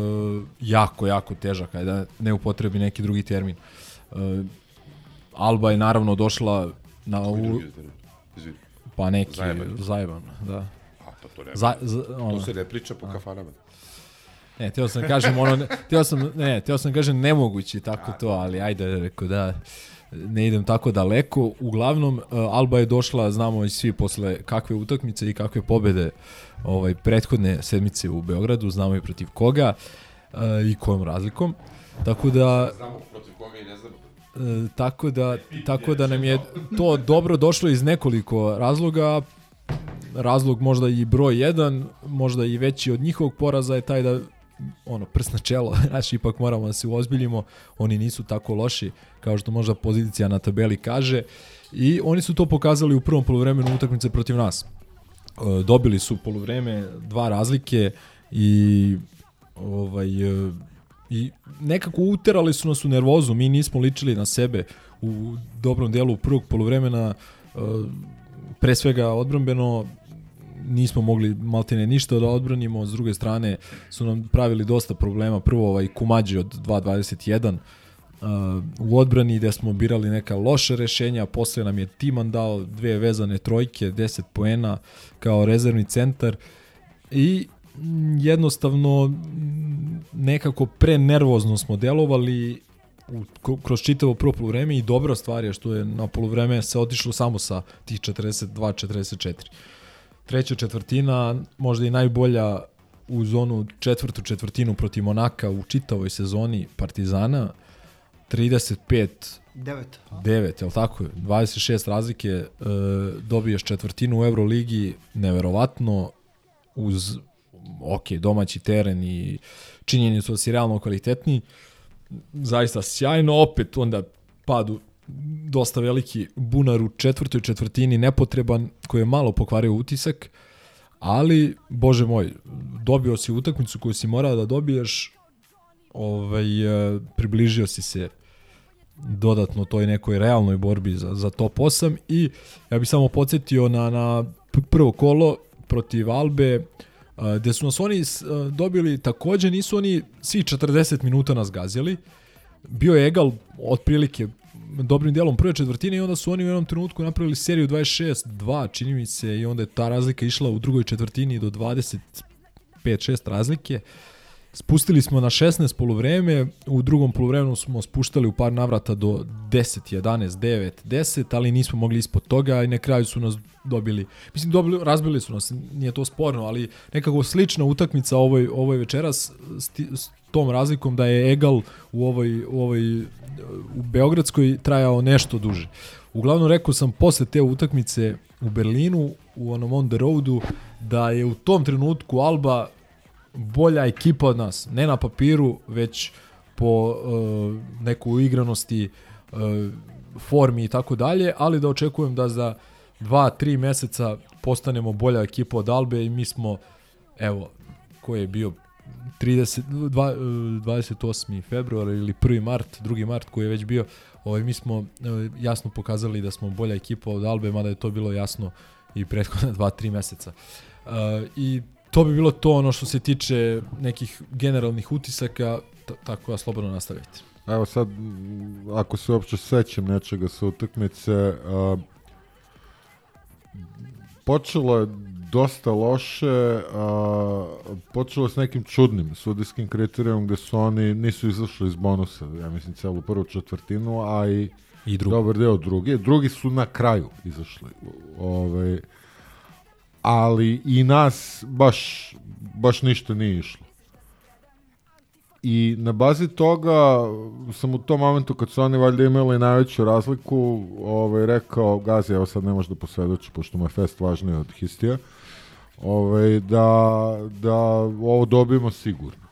jako, jako težak, ajde da ne upotrebi neki drugi termin. Uh, Alba je naravno došla na u, pa neki Zajeban. zajeban, da. A, pa to ne. Za, za, To se ne priča po kafanama. Ne, teo sam da kažem ono, ne- teo sam, ne, teo sam da kažem nemogući tako to, ali ajde, rekao da ne idem tako daleko. Uglavnom, uh, Alba je došla, znamo i svi posle kakve utakmice i kakve pobede ovaj, prethodne sedmice u Beogradu, znamo i protiv koga uh, i kojom razlikom. Tako da, Znamo protiv koga i ne znamo. E, tako da tako da nam je to dobro došlo iz nekoliko razloga. Razlog možda i broj jedan, možda i veći od njihovog poraza je taj da ono prst na čelo, znači ipak moramo da se uozbiljimo, oni nisu tako loši kao što možda pozicija na tabeli kaže. I oni su to pokazali u prvom poluvremenu utakmice protiv nas. E, dobili su poluvreme dva razlike i ovaj e, i nekako uterali su nas u nervozu, mi nismo ličili na sebe u dobrom delu prvog poluvremena e, pre svega odbrambeno nismo mogli maltene ništa da odbranimo, s druge strane su nam pravili dosta problema, prvo ovaj Kumađi od 2.21 u odbrani gde smo birali neka loše rešenja, posle nam je Timan dao dve vezane trojke, 10 poena kao rezervni centar i jednostavno nekako pre nervozno smo delovali u, kroz čitavo prvo polovreme i dobra stvar je što je na polovreme se otišlo samo sa tih 42-44. Treća četvrtina, možda i najbolja u zonu četvrtu četvrtinu protiv Monaka u čitavoj sezoni Partizana, 35 Devet. 9, je li tako? 26 razlike, e, dobiješ četvrtinu u Euroligi, neverovatno, uz, ok, domaći teren i činjenicu da si realno kvalitetniji, zaista sjajno, opet onda padu dosta veliki bunar u četvrtoj četvrtini, nepotreban, koji je malo pokvario utisak, ali, bože moj, dobio si utakmicu koju si morao da dobiješ, ovaj, e, približio si se dodatno toj nekoj realnoj borbi za, za top 8 i ja bih samo podsjetio na, na prvo kolo protiv Albe a, gde su nas oni a, dobili takođe nisu oni svi 40 minuta nas gazili. Bio je egal otprilike dobrim delom prve četvrtine i onda su oni u jednom trenutku napravili seriju 26-2 čini mi se i onda je ta razlika išla u drugoj četvrtini do 25-6 razlike. Spustili smo na 16 poluvreme, u drugom poluvremenu smo spuštali u par navrata do 10, 11, 9, 10, ali nismo mogli ispod toga i na kraju su nas dobili, mislim dobili, razbili su nas, nije to sporno, ali nekako slična utakmica ovoj, ovoj večeras s, ti, s tom razlikom da je Egal u ovoj, u ovoj u Beogradskoj trajao nešto duže. Uglavnom rekao sam posle te utakmice u Berlinu, u onom on the roadu, da je u tom trenutku Alba bolja ekipa od nas. Ne na papiru, već po uh, neku igranosti, uh, formi i tako dalje, ali da očekujem da za dva, tri meseca postanemo bolja ekipa od Albe i mi smo, evo, ko je bio 30, dva, uh, 28. februar ili 1. mart, 2. mart koji je već bio, ovaj, mi smo uh, jasno pokazali da smo bolja ekipa od Albe, mada je to bilo jasno i prethodna 2-3 meseca. Uh, I to bi bilo to ono što se tiče nekih generalnih utisaka, tako da slobodno nastavite. Evo sad, ako se uopće sećam nečega sa utakmice, počelo je dosta loše, a, počelo s nekim čudnim sudijskim kriterijom gde su oni nisu izašli iz bonusa, ja mislim celu prvu četvrtinu, a i, I drugi. dobar deo drugi. Drugi su na kraju izašli. Ove, ali i nas baš, baš ništa nije išlo. I na bazi toga sam u tom momentu kad su oni valjda imali najveću razliku, ovaj, rekao, Gazi, evo sad ne možeš da posvedoči, pošto mu je fest važniji od Histija, ovaj, da, da ovo dobijemo sigurno.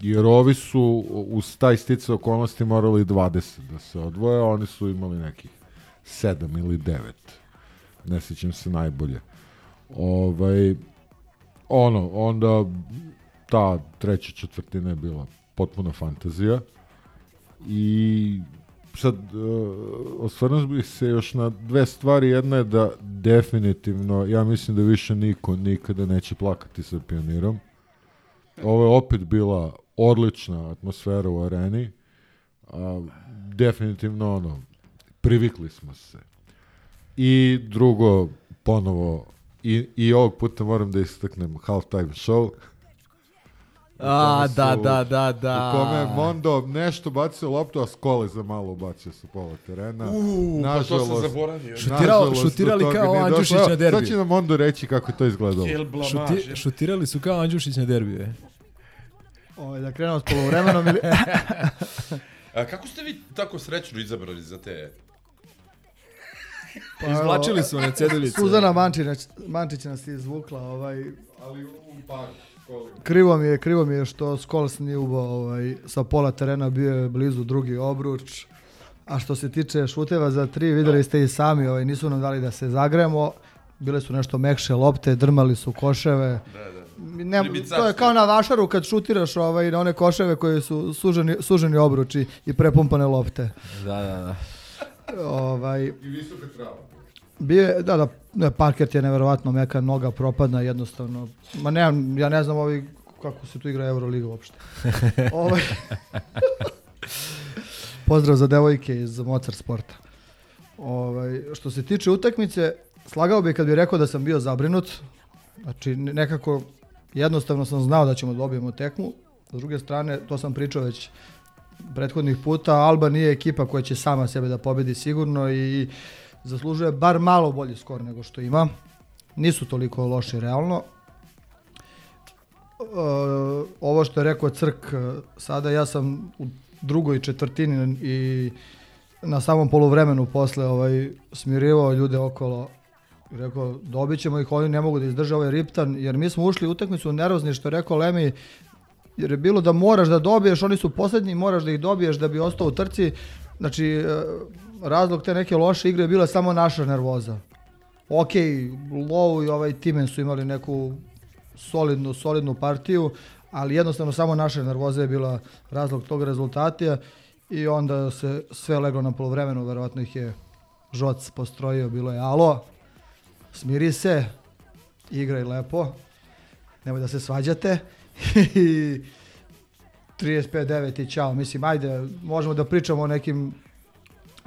Jer ovi su uz taj stice okolnosti morali 20 da se odvoje, oni su imali nekih 7 ili 9. Ne sjećam se najbolje. Ovaj, ono, onda ta treća četvrtina je bila potpuna fantazija i sad uh, osvrnuo bih se još na dve stvari. Jedna je da definitivno, ja mislim da više niko nikada neće plakati sa pionirom. Ovo je opet bila odlična atmosfera u areni. A, definitivno ono, privikli smo se. I drugo, ponovo, i, i ovog puta moram da istaknem halftime show. A, da, su- da, da, da. U kome je Mondo nešto bacio loptu, a skole za malo bacio sa pola terena. U, pa to sam zaboravio. Šutirao- šutirali kao Evo, na derbiju. Sad će nam Mondo reći kako je to izgledalo. Šuti, šutirali su kao Andjušić na derbiju, e. Ovaj, da krenemo s polovremenom ili... A kako ste vi tako srećno izabrali za te... Pa, Izvlačili su one ceduljice. Suzana Mančić, Mančić nas je izvukla, ovaj, Ali u paru. Krivo mi je, krivo mi je što Skols nije ubao ovaj, sa pola terena, bio je blizu drugi obruč. A što se tiče šuteva za tri, videli ste i sami, ovaj, nisu nam dali da se zagremo. Bile su nešto mekše lopte, drmali su koševe. Da, da. Ne, to je kao na vašaru kad šutiraš ovaj, na one koševe koje su suženi, suženi obruči i prepumpane lopte. Da, da, da. Ovaj, I visoka trava. Bio je, da, da, parket je neverovatno meka, noga propadna jednostavno. Ma ne, ja ne znam ovi, kako se tu igra Euroliga uopšte. ovaj, Pozdrav za devojke iz Mozart sporta. Ovaj, što se tiče utakmice, slagao bi kad bi rekao da sam bio zabrinut. Znači, ne- nekako jednostavno sam znao da ćemo da dobijemo tekmu. S druge strane, to sam pričao već prethodnih puta, Alba nije ekipa koja će sama sebe da pobedi sigurno i zaslužuje bar malo bolji skor nego što ima. Nisu toliko loši realno. E, ovo što je rekao Crk, e, sada ja sam u drugoj četvrtini i na samom poluvremenu posle ovaj, smirivao ljude okolo rekao dobit ćemo ih, oni ne mogu da izdrže ovaj riptan, jer mi smo ušli u utakmicu nervozni, što je rekao Lemi, jer je bilo da moraš da dobiješ, oni su poslednji, moraš da ih dobiješ da bi ostao u trci. Znači, e, razlog te neke loše igre je bila samo naša nervoza. Ok, Low i ovaj Timen su imali neku solidnu, solidnu partiju, ali jednostavno samo naša nervoza je bila razlog tog rezultata i onda se sve leglo na polovremenu, verovatno ih je Žoc postrojio, bilo je alo, smiri se, igraj lepo, nemoj da se svađate i 35-9 i čao. Mislim, ajde, možemo da pričamo o nekim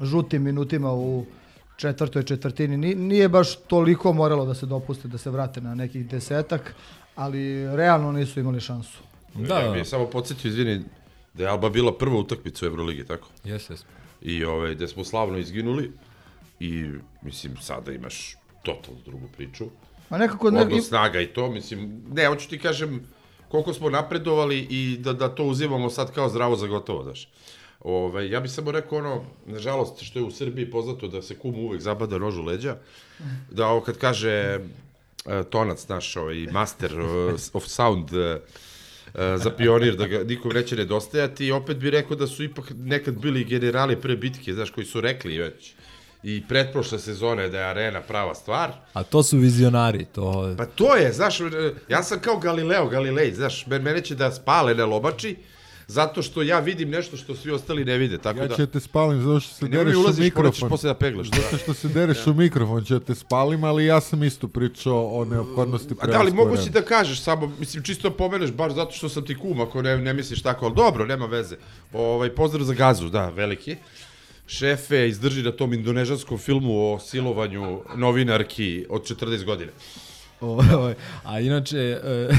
žutim minutima u četvrtoj četvrtini. Ni- Nije baš toliko moralo da se dopuste da se vrate na nekih desetak, ali realno nisu imali šansu. Da, ja bih samo podsjetio, izvini, da je Alba bila prva utakmica u Euroligi, tako? Jes, jes. I ovaj, da smo slavno izginuli i, mislim, sada imaš totalno drugu priču. A nekako ne- Odnos snaga i to, mislim, ne, hoću ti kažem koliko smo napredovali i da, da to uzimamo sad kao zdravo za gotovo, znaš. Ove, ja bih samo rekao ono, nažalost, što je u Srbiji poznato da se kum uvek zabada nož u leđa, da ovo kad kaže e, tonac naš, ovaj, master of sound, e, e, za pionir, da ga nikom neće nedostajati i opet bi rekao da su ipak nekad bili generali pre bitke, znaš, koji su rekli već i pretprošle sezone da je arena prava stvar. A to su vizionari, to... Pa to je, znaš, ja sam kao Galileo Galilej, znaš, men- mene će da spale na lobači, zato što ja vidim nešto što svi ostali ne vide, tako Ja da... ću te spalim zato što se mi dereš u ulaziš, ćeš mikrofon. posle da peglaš, da. Zato što se dereš u mikrofon ću te spalim, ali ja sam isto pričao o neophodnosti A da li prelaska mogu si da kažeš samo, mislim, čisto pomeneš, baš zato što sam ti kum, ako ne, ne misliš tako, ali dobro, nema veze. Ovaj, pozdrav za gazu, da, veliki. Šefe, izdrži na tom indonežanskom filmu o silovanju novinarki od 40 godina. Ovaj, a inače... e,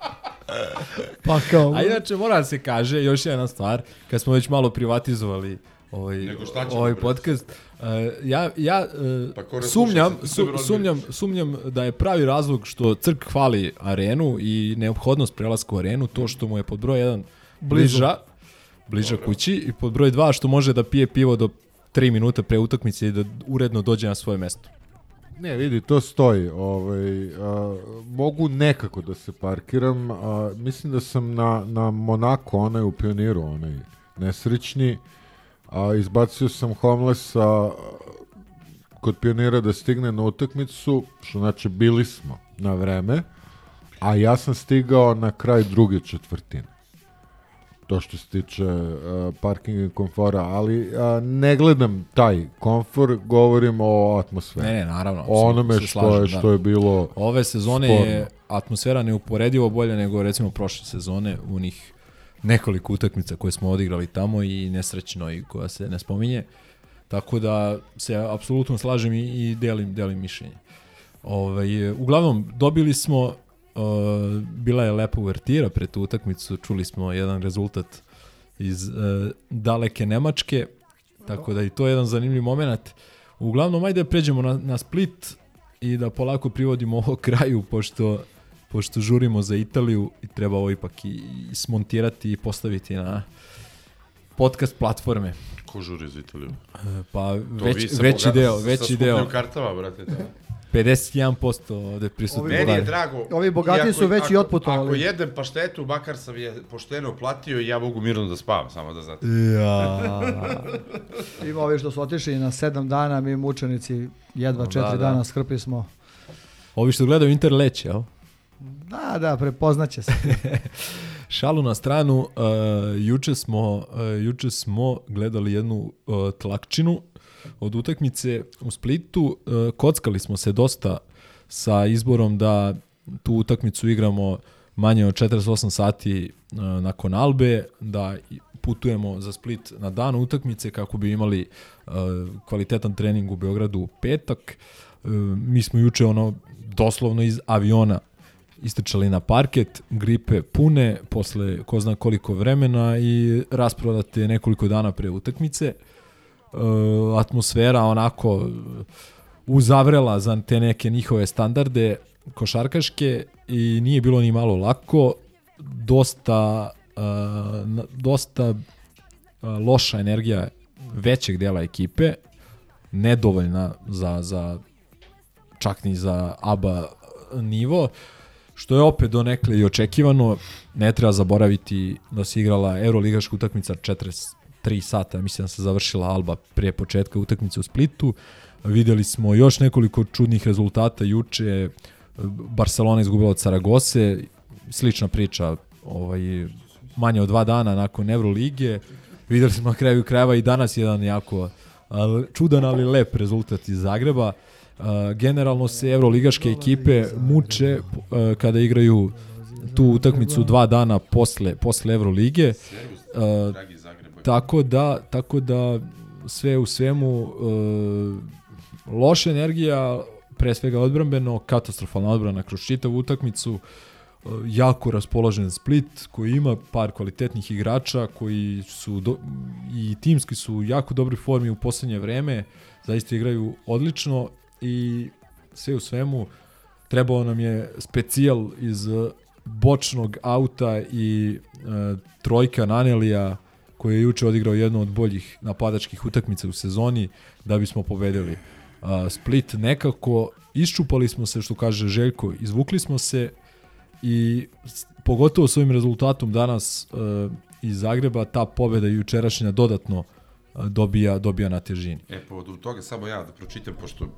Pa kao- A inače mora da se kaže još jedna stvar, kad smo već malo privatizovali ovaj, Nego šta ćemo, ovaj podcast, e, ja, ja e, Pa sumnjam, su, sumnjam, sumnjam da je pravi razlog što Crk hvali arenu i neophodnost prelaska u arenu, to što mu je pod broj 1 Blizu. bliža, bliža kući i pod broj 2 što može da pije pivo do 3 minuta pre utakmice i da uredno dođe na svoje mesto. Ne, vidi, to stoji. Ovaj, a, mogu nekako da se parkiram. A, mislim da sam na, na Monako, onaj u pioniru, onaj nesrećni. A, izbacio sam Homelessa kod pionira da stigne na utakmicu, što znači bili smo na vreme, a ja sam stigao na kraj druge četvrtine. To što se tiče uh, parkinga i komfora, ali uh, ne gledam taj komfor, govorim o atmosferi. Ne, ne, naravno. O onome što, slažem, je, što je bilo Ove sezone sporno. je atmosfera neuporedivo bolja nego recimo prošle sezone u onih nekoliko utakmica koje smo odigrali tamo i nesrećno i koja se ne spominje. Tako da se apsolutno slažem i, i delim, delim mišljenje. Ovaj, uglavnom, dobili smo, uh, bila je lepa uvertira pred tu utakmicu, čuli smo jedan rezultat iz uh, daleke Nemačke, tako da i to je jedan zanimljiv moment. Uglavnom, ajde da pređemo na, na Split i da polako privodimo ovo kraju, pošto, pošto žurimo za Italiju i treba ovo ipak i, i smontirati i postaviti na podcast platforme. Ko žuri za Italiju? E, Pa To već, sa veći deo, sa veći deo. kartama, brate, da. 51% ovde prisutno. Meni je drago. Ovi bogati su već i otputovali. Ako jedem paštetu, makar sam je pošteno platio i ja mogu mirno da spavam, samo da znate. Ja. Ima ovi što su otišli na sedam dana, mi mučenici jedva Da, četiri da. dana skrpi smo. Ovi što gledaju Inter leće, jel? Da, da, prepoznaće se. Šalu na stranu, uh, juče, smo, uh, juče smo gledali jednu uh, tlakčinu od utakmice u Splitu. Uh, kockali smo se dosta sa izborom da tu utakmicu igramo manje od 48 sati uh, nakon Albe, da putujemo za Split na dan utakmice kako bi imali uh, kvalitetan trening u Beogradu u petak. Mi smo juče ono doslovno iz aviona istrčali na parket, gripe pune posle ko zna koliko vremena i rasprodate nekoliko dana pre utakmice. Uh, atmosfera onako uzavrela za te neke njihove standarde košarkaške i nije bilo ni malo lako. Dosta, uh, dosta uh, loša energija većeg dela ekipe, nedovoljna za, za čak ni za ABA nivo, što je opet donekle i očekivano. Ne treba zaboraviti da se igrala Euroligaška utakmica 43 sata, mislim da se završila Alba pre početka utakmice u Splitu. Videli smo još nekoliko čudnih rezultata juče. Barcelona izgubila od Saragose, slična priča, ovaj, manje od dva dana nakon Evrolige. Videli smo na kraju krajeva i danas jedan jako čudan, ali lep rezultat iz Zagreba. Generalno se evroligaške ekipe muče kada igraju tu utakmicu dva dana posle posle Evrolige. Tako da tako da sve u svemu uh, loša energija, pre svega odbrambeno, katastrofalna odbrana kroz čitavu utakmicu, uh, jako raspoložen Split koji ima par kvalitetnih igrača koji su do, i timski su u jako dobroj formi u poslednje vreme, zaista igraju odlično i sve u svemu trebao nam je specijal iz bočnog auta i e, trojka Nanelija koji je juče odigrao jednu od boljih napadačkih utakmica u sezoni da bismo pobedili. Split nekako iščupali smo se što kaže Željko, izvukli smo se i pogotovo s ovim rezultatom danas e, iz Zagreba ta pobeda jučerašnja dodatno e, dobija dobija na težini. E, povodom toga samo ja da pročitam, pošto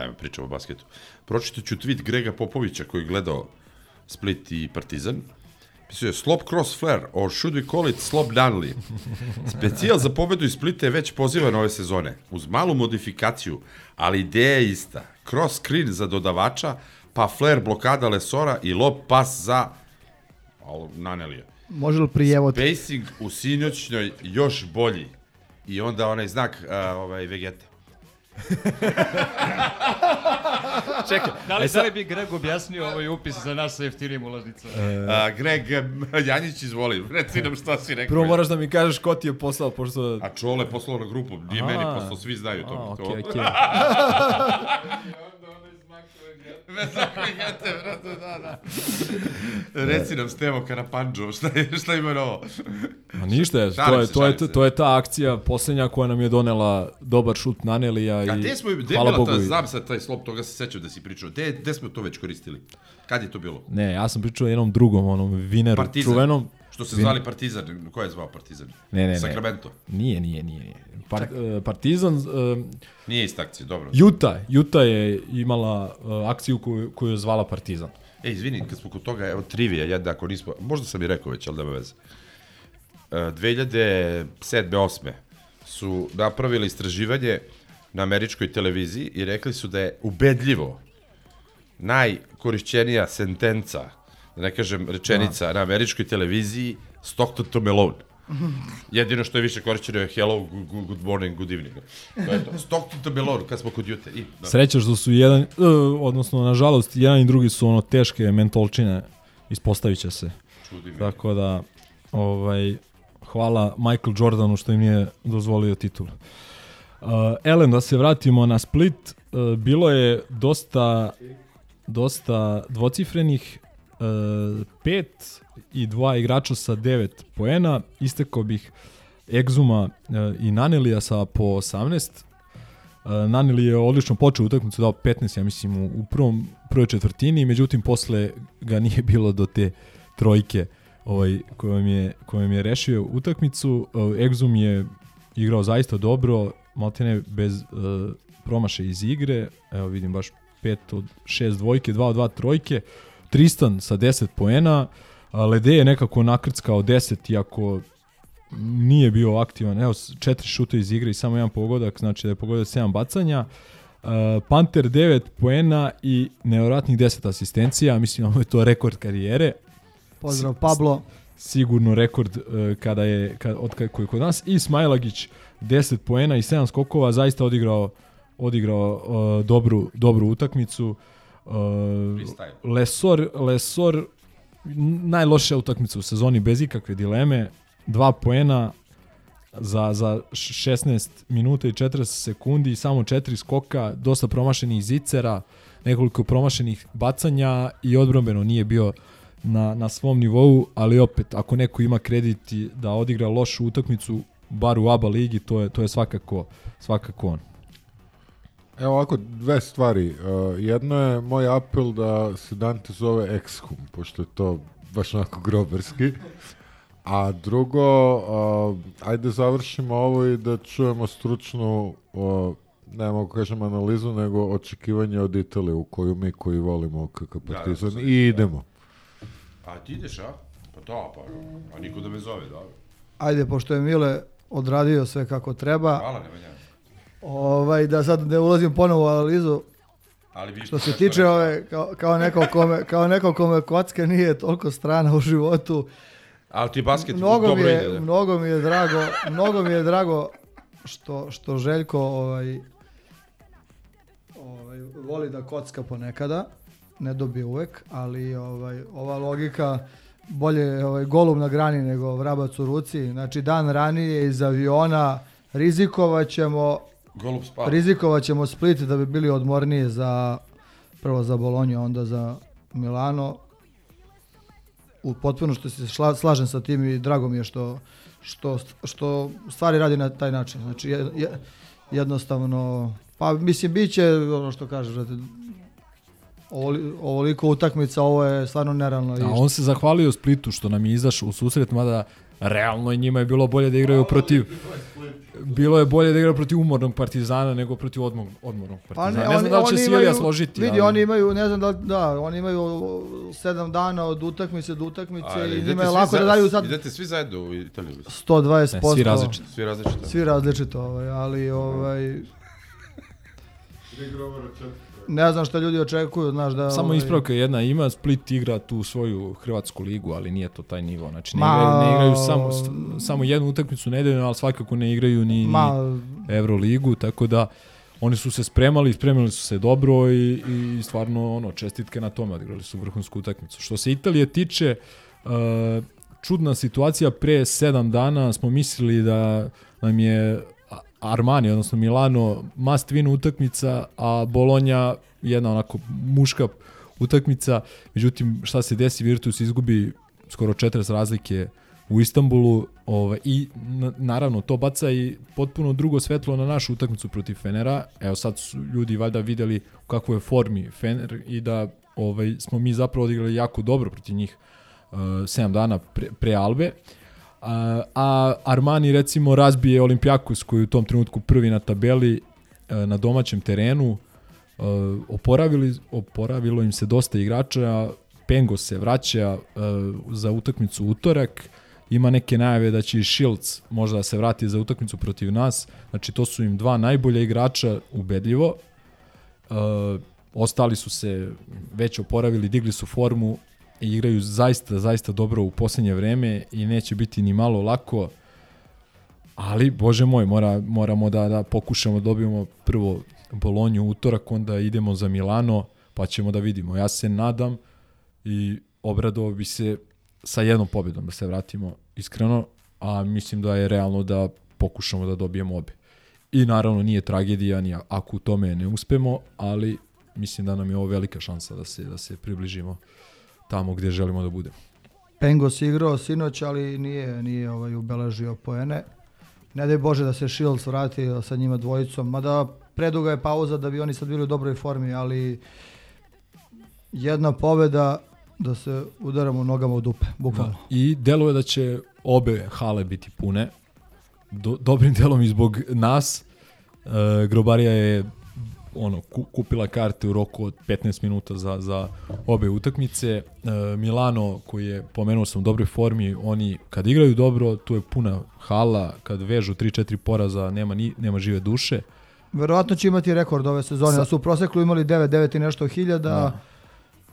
ja pričam o basketu. Pročitat ću tweet Grega Popovića koji je gledao Split i Partizan. Je Slop Cross Flare, or should we call it Slop Dunley. Specijal za pobedu iz Splita je već pozivan ove sezone, uz malu modifikaciju, ali ideja je ista. Cross screen za dodavača, pa flare blokada Lesora i lob pas za Alo, Nanelija. Može li prijevod? Spacing u sinoćnoj još bolji. I onda onaj znak, uh, ovaj, Vegeta. Čekaj, da li, E sad- da li bi Greg objasnio ovaj upis za nas sa jeftinim ulaznicama? A, Greg Janjić, izvoli, reci nam šta si rekao. Prvo moraš da mi kažeš ko ti je poslao, pošto... A Čole je poslao na grupu, nije A, meni poslao, svi znaju to. okej, okej. Bez Vegete, brate, da, da. Reci nam Stevo Karapanđo, šta, je, šta ima novo? Ma ništa, je, to je, to, je, to je ta akcija posljednja koja nam je donela dobar šut Nanelija A i gde smo, gde je hvala bila Bogu. ta, znam sad taj slop, toga se sećam da si pričao, gde, gde smo to već koristili? Kad je to bilo? Ne, ja sam pričao o jednom drugom, onom Vineru, Partizan. čuvenom. Što se Vin- zvali Partizan, ko je zvao Partizan? Ne, ne, ne. Sacramento. Nije, nije, nije. nije. Par, e, Partizan... Uh, Nije ista akcija, dobro. Juta, Juta je imala uh, akciju koju, koju je zvala Partizan. E, izvini, kad smo kod toga, evo, trivija, jedna, ako nismo, možda sam i rekao već, ali nema veze. E, 2007. 8. su napravili istraživanje na američkoj televiziji i rekli su da je ubedljivo najkorišćenija sentenca, da ne kažem rečenica, na američkoj televiziji Stockton to Malone. Jedino što je više korišćeno je hello, good, morning, good evening. To je to. Stockton to Malone, kad smo kod Jute. I, da. Sreća što su jedan, uh, odnosno nažalost, jedan i drugi su ono teške mentolčine, ispostavit će se. Čudi me. Tako da, ovaj, hvala Michael Jordanu što im nije dozvolio titul. Uh, Ellen, da se vratimo na Split, uh, bilo je dosta, dosta dvocifrenih, uh, pet i dva igrača sa devet poena, istekao bih Egzuma uh, i Nanelija sa po 18, Uh, Naneli je odlično počeo utakmicu, dao 15, ja mislim, u, prvom, prvoj četvrtini, međutim, posle ga nije bilo do te trojke ovaj, kojom, je, kojom je rešio utakmicu. Uh, Exum je igrao zaista dobro, maltene bez uh, promaše iz igre, evo vidim baš 5 od 6 dvojke, 2 od 2 trojke, Tristan sa 10 poena, Lede je nekako nakrckao 10, iako nije bio aktivan. Evo, četiri šuta iz igre i samo jedan pogodak, znači da je pogodio 7 bacanja. Uh, Panter 9 poena i nevjerojatnih 10 asistencija, mislim da je to rekord karijere. Pozdrav Pablo. sigurno rekord uh, kada je kad, od kada koji je kod nas i Smajlagić 10 poena i 7 skokova zaista odigrao odigrao uh, dobru dobru utakmicu uh, Lesor Lesor najlošija utakmica u sezoni bez ikakve dileme dva poena za, za 16 minuta i 40 sekundi, samo četiri skoka, dosta promašenih zicera, nekoliko promašenih bacanja i odbrambeno nije bio na, na svom nivou, ali opet, ako neko ima krediti da odigra lošu utakmicu, bar u ABA ligi, to je, to je svakako, svakako on. Evo ovako, dve stvari. Uh, jedno je moj apel da se Dante zove Excum, pošto je to baš onako groberski. A drugo, uh, ajde završimo ovo i da čujemo stručnu, uh, ne mogu kažem analizu, nego očekivanje od Italije u koju mi koji volimo KK Partizan da, i idemo. A ti ideš, a? Pa to, pa, a niko da me zove, dobro. Ajde, pošto je Mile odradio sve kako treba. Hvala, Nemanja. Ovaj, da sad ne ulazim ponovo u analizu, Ali vi što se tiče ove, kao, kao, neko kome, kao neko kome kocka nije toliko strana u životu, Ali ti basket mnogo dobro mi je, ide. da. mnogo mi je drago, mnogo mi je drago što, što Željko ovaj, ovaj, voli da kocka ponekada, ne dobije uvek, ali ovaj, ova logika bolje je ovaj, golub na grani nego vrabac u ruci. Znači dan ranije iz aviona rizikovat ćemo Golub spava. rizikovat ćemo Split da bi bili odmorniji za prvo za Bolonju, onda za Milano. U potpuno što se šla, slažem sa tim i drago mi je što, što, što stvari radi na taj način. Znači je, je, jednostavno, pa mislim bit će ono što kažeš, ovoliko utakmica, ovo je stvarno nerealno. A on se zahvalio Splitu što nam je izašao u susret, mada realno i njima je bilo bolje da igraju protiv bilo je bolje da igraju protiv umornog partizana nego protiv odmor, odmornog partizana. ne, znam da li će Silija složiti. Vidi, ali- oni imaju, ne znam da, da, oni imaju sedam dana od utakmice do utakmice Ali i njima je lako da daju sad Idete svi zajedno u Italiju. 120%. Ne, svi različito. Svi različito. Svi različito, ovaj, ali ovaj, ne znam šta ljudi očekuju, znaš da... Samo ovaj, ispravka jedna, ima Split igra tu svoju hrvatsku ligu, ali nije to taj nivo. Znači ne Ma- igraju, ne igraju samo, samo jednu utakmicu nedeljno, ali svakako ne igraju ni, Ma- ni Euroligu, tako da oni su se spremali, spremili su se dobro i, i stvarno ono, čestitke na tome, odigrali su vrhunsku utakmicu. Što se Italije tiče, uh, čudna situacija, pre 7 dana smo mislili da nam je Armani, odnosno Milano, must win utakmica, a Bolonja jedna onako muška utakmica. Međutim, šta se desi, Virtus izgubi skoro 40 razlike u Istanbulu ovaj, i na, naravno to baca i potpuno drugo svetlo na našu utakmicu protiv Fenera. Evo sad su ljudi valjda videli u kakvoj je formi Fener i da ovaj, smo mi zapravo odigrali jako dobro protiv njih uh, 7 dana pre, pre Albe. A, Armani recimo razbije Olimpijakos koji je u tom trenutku prvi na tabeli e, na domaćem terenu. E, oporavili, oporavilo im se dosta igrača, Pengo se vraća e, za utakmicu utorak, ima neke najave da će i Shields možda da se vrati za utakmicu protiv nas, znači to su im dva najbolja igrača ubedljivo. Ostali su se već oporavili, digli su formu igraju zaista, zaista dobro u posljednje vreme i neće biti ni malo lako. Ali, bože moj, mora, moramo da, da pokušamo da dobijemo prvo Bolonju utorak, onda idemo za Milano, pa ćemo da vidimo. Ja se nadam i obradovao bi se sa jednom pobjedom da se vratimo iskreno, a mislim da je realno da pokušamo da dobijemo obe. I naravno nije tragedija ni ako u tome ne uspemo, ali mislim da nam je ovo velika šansa da se da se približimo tamo gdje želimo da budemo. Pengos igrao sinoć, ali nije, nije ovaj ubeležio poene. Ne daj Bože da se Shields vrati sa njima dvojicom, mada preduga je pauza da bi oni sad bili u dobroj formi, ali jedna pobeda da se udaramo nogama u dupe, bukvalno. I deluje da će obe hale biti pune. Do, dobrim delom i zbog nas. E, Grobarija je ono ku, kupila karte u roku od 15 minuta za, za obe utakmice. E, Milano koji je pomenuo sam u dobroj formi, oni kad igraju dobro, tu je puna hala, kad vežu 3-4 poraza, nema ni nema žive duše. Verovatno će imati rekord ove sezone, Sa- da su u proseklu imali 9, 9 i nešto hiljada. Da.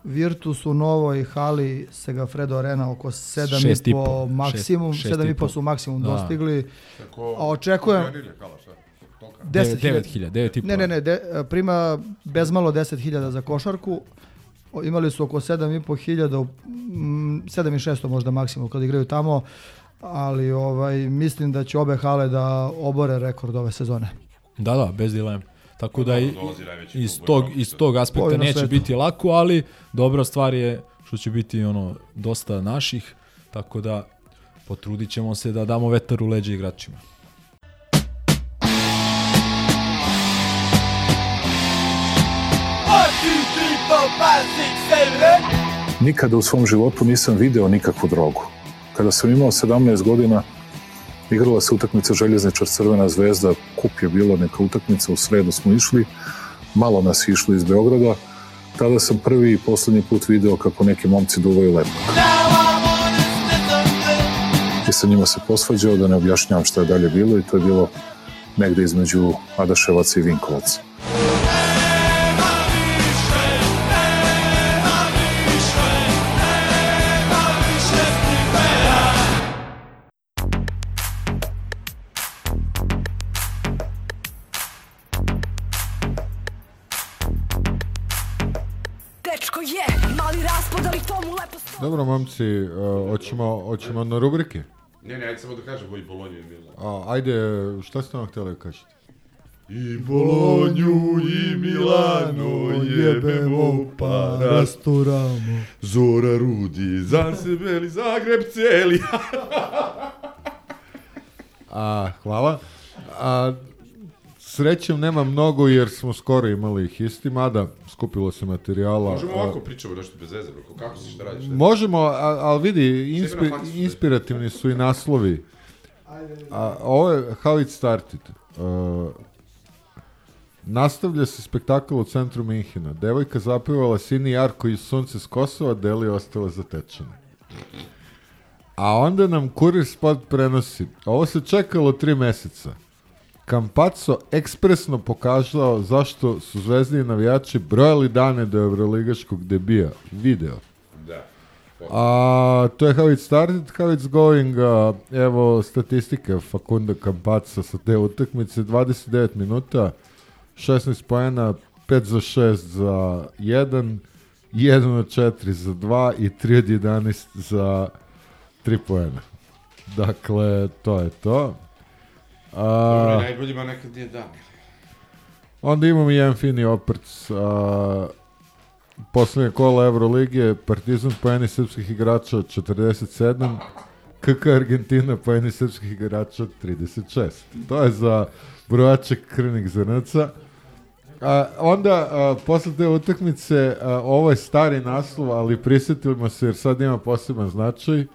Virtus u novoj hali Segafredo Arena oko Šest 7,5 i po. maksimum, Šest- šest i 7,5 po. su maksimum Da. dostigli. Tako, A očekujem hala, šta? Tolika? 10.000. Devet hiljada, devet i po. Ne, ne, ne, de, prima bezmalo 10.000 za košarku. Imali su oko 7,5 hiljada, mm, 7.600 možda maksimum kad igraju tamo, ali ovaj mislim da će obe hale da obore rekord ove sezone. Da, da, bez dileme. Tako da i, iz, tog, iz tog aspekta neće svetu. biti lako, ali dobra stvar je što će biti ono dosta naših, tako da potrudit ćemo se da damo vetar u leđe igračima. Nikada u svom životu nisam video nikakvu drogu. Kada sam imao 17 godina, igrala se utakmica Željezničar Crvena zvezda, kup je bilo neka utakmica, u sredu smo išli, malo nas išlo iz Beograda, tada sam prvi i poslednji put video kako neki momci duvaju lepo. I sa njima se posvađao da ne objašnjavam šta je dalje bilo i to je bilo negde između Adaševaca i Vinkovaca. Dobro, momci, uh, hoćemo, hoćemo na rubrike. Ne, ne, ajde samo da kažem i Bolonju i Milan. A, ajde, šta ste vam htjeli da kažete? I Bolonju i Milano jebemo pa rasturamo. Zora Rudi, za sebe ili Zagreb cijeli. A, hvala. A, srećem nema mnogo jer smo skoro imali ih isti, mada skupilo se materijala. Možemo A, ovako pričamo nešto bez veze, bro. kako si šta radiš? Možemo, a- ali vidi, inspi, inspirativni su i naslovi. A, ovo je How It Started. Uh, nastavlja se spektakl u centru Minhina. Devojka zapevala Sini Jarko iz Sunce s Kosova, Deli je ostala zatečena. A onda nam Kurir Sport prenosi. Ovo se čekalo tri meseca. Campazzo ekspresno pokazao zašto su zvezdini navijači brojali dane do Evroligaškog debija. Video. Da. A to je how it started, how it's going. A, evo statistike Fakunda Campazzo sa te utakmice. 29 minuta, 16 poena, 5 za 6 za 1, 1 od 4 za 2 i 3 od 11 za 3 poena. Dakle, to je to. A, Dobro, najboljima nekad je dan. Onda imamo i jedan fini oprc. A, poslednje kola Evrolige, Partizan poeni srpskih igrača 47, KK Argentina poeni srpskih igrača 36. To je za brojače krvnih zrnaca. A, onda, a, posle te utakmice, a, ovo je stari naslov, ali prisjetimo se jer sad ima poseban značaj.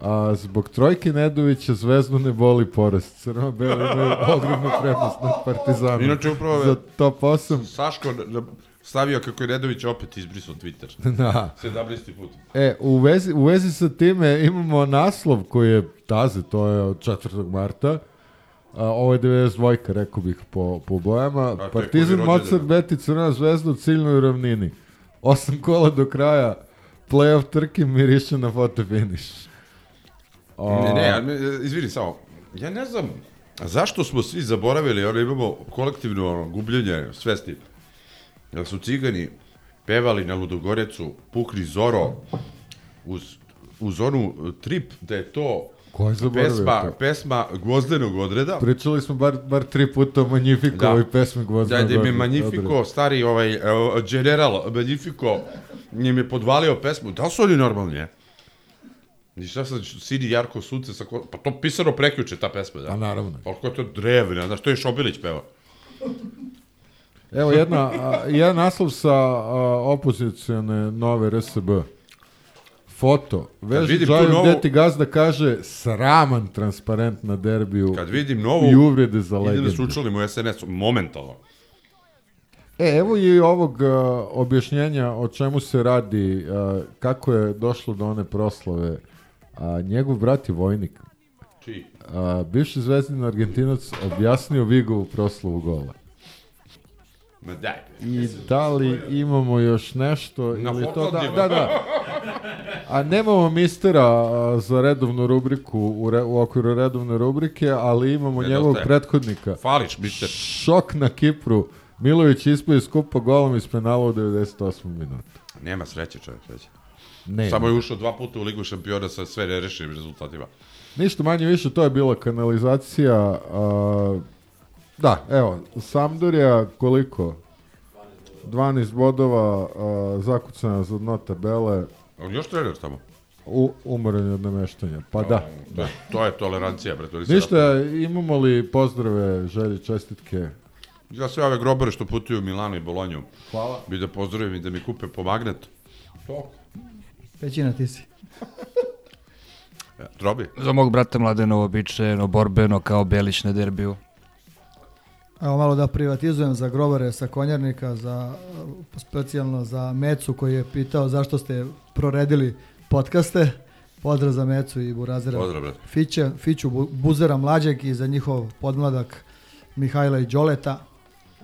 A, zbog trojke Nedovića Zvezdu ne boli porast. Crno-beli imaju ogromnu prednost nad Partizanom. Inače, upravo za top 8. Saško stavio kako je Nedović opet izbrisao Twitter. Da. 17. put. E, u vezi, u vezi sa time imamo naslov koji je taze, to je od 4. marta. A, ovo je 92, rekao bih po, po bojama. je Partizan, Mozart. Beti, Crna zvezda u ciljnoj ravnini. Osam kola do kraja, playoff trke miriše na fotofiniš. A, Ne, ne, ali izvini samo. Ja ne znam, zašto smo svi zaboravili, ono imamo kolektivno ono, gubljenje svesti. Da su cigani pevali na Ludogorecu Pukni Zoro uz, uz onu trip da je to Ko je pesma, to? pesma Gvozdenog odreda. Pričali smo bar, bar tri puta o Magnifikovoj pesmi Gvozda. Da, da im je Magnifico, stari ovaj, uh, general Magnifico, njim je podvalio pesmu. Da su oni normalni, je? I šta sad, Sidi Jarko Sunce sa ko... Pa to pisano preključe, ta pesma, da. A naravno. Koliko je to drevna, znaš, to je Šobilić peva. Evo jedna, a, jedan naslov sa a, opozicijone nove RSB. Foto. Veži vidim Džaju novu- gde ti gazda kaže sraman transparent na derbiju Kad vidim novu, i uvrede za idem da se legendu. učlanim u SNS, momentalno. E, evo i ovog a, objašnjenja o čemu se radi, a, kako je došlo do one proslave. A, njegov brat je vojnik. Čiji? A, bivši zvezdin Argentinac objasnio Vigovu proslavu gola. Ma daj. I da li imamo još nešto? Na ili to da, da, da. A nemamo mistera a, za redovnu rubriku u, re, u okviru redovne rubrike, ali imamo Nedostaje. njegovog prethodnika. Fališ, mister. Šok na Kipru. Milović ispao iz kupa golom iz penala u 98. minutu. Nema sreće, čovjek, sreće. Nema. Samo je ušao dva puta u Ligu šampiona sa sve nerešenim rezultatima. Ništa manje više, to je bila kanalizacija. A, da, evo, Sampdoria koliko? 12 bodova, a, zakucana za dno tabele. On još trener tamo? U, umoran od nameštanja. Pa da, da. To je tolerancija, bre. to Ništa, imamo li pozdrave, želje, čestitke? Ja sve ove grobare što putuju u Milano i Bolonju. Hvala. Bi da pozdravim i da mi kupe po magnet. To. Pećina ti si. Ja, Drobi? Za mog brata Mladena uobičajeno, borbeno, kao Belić na derbiju. Evo malo da privatizujem za grobare sa konjarnika, za, specijalno za Mecu koji je pitao zašto ste proredili podcaste. Pozdrav za Mecu i Burazera Pozdrav, brate. Fića, Fiću Bu- Buzera Mlađeg i za njihov podmladak Mihajla i Đoleta.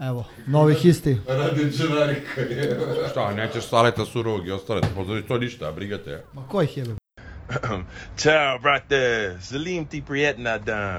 Evo, novih isti. Radi Čevarika. Šta, nećeš saleta surovog i ostale, pozdravi to ništa, a brigate. Ma kojih jebe? Ciao, brate. Salim ti prijetna dan.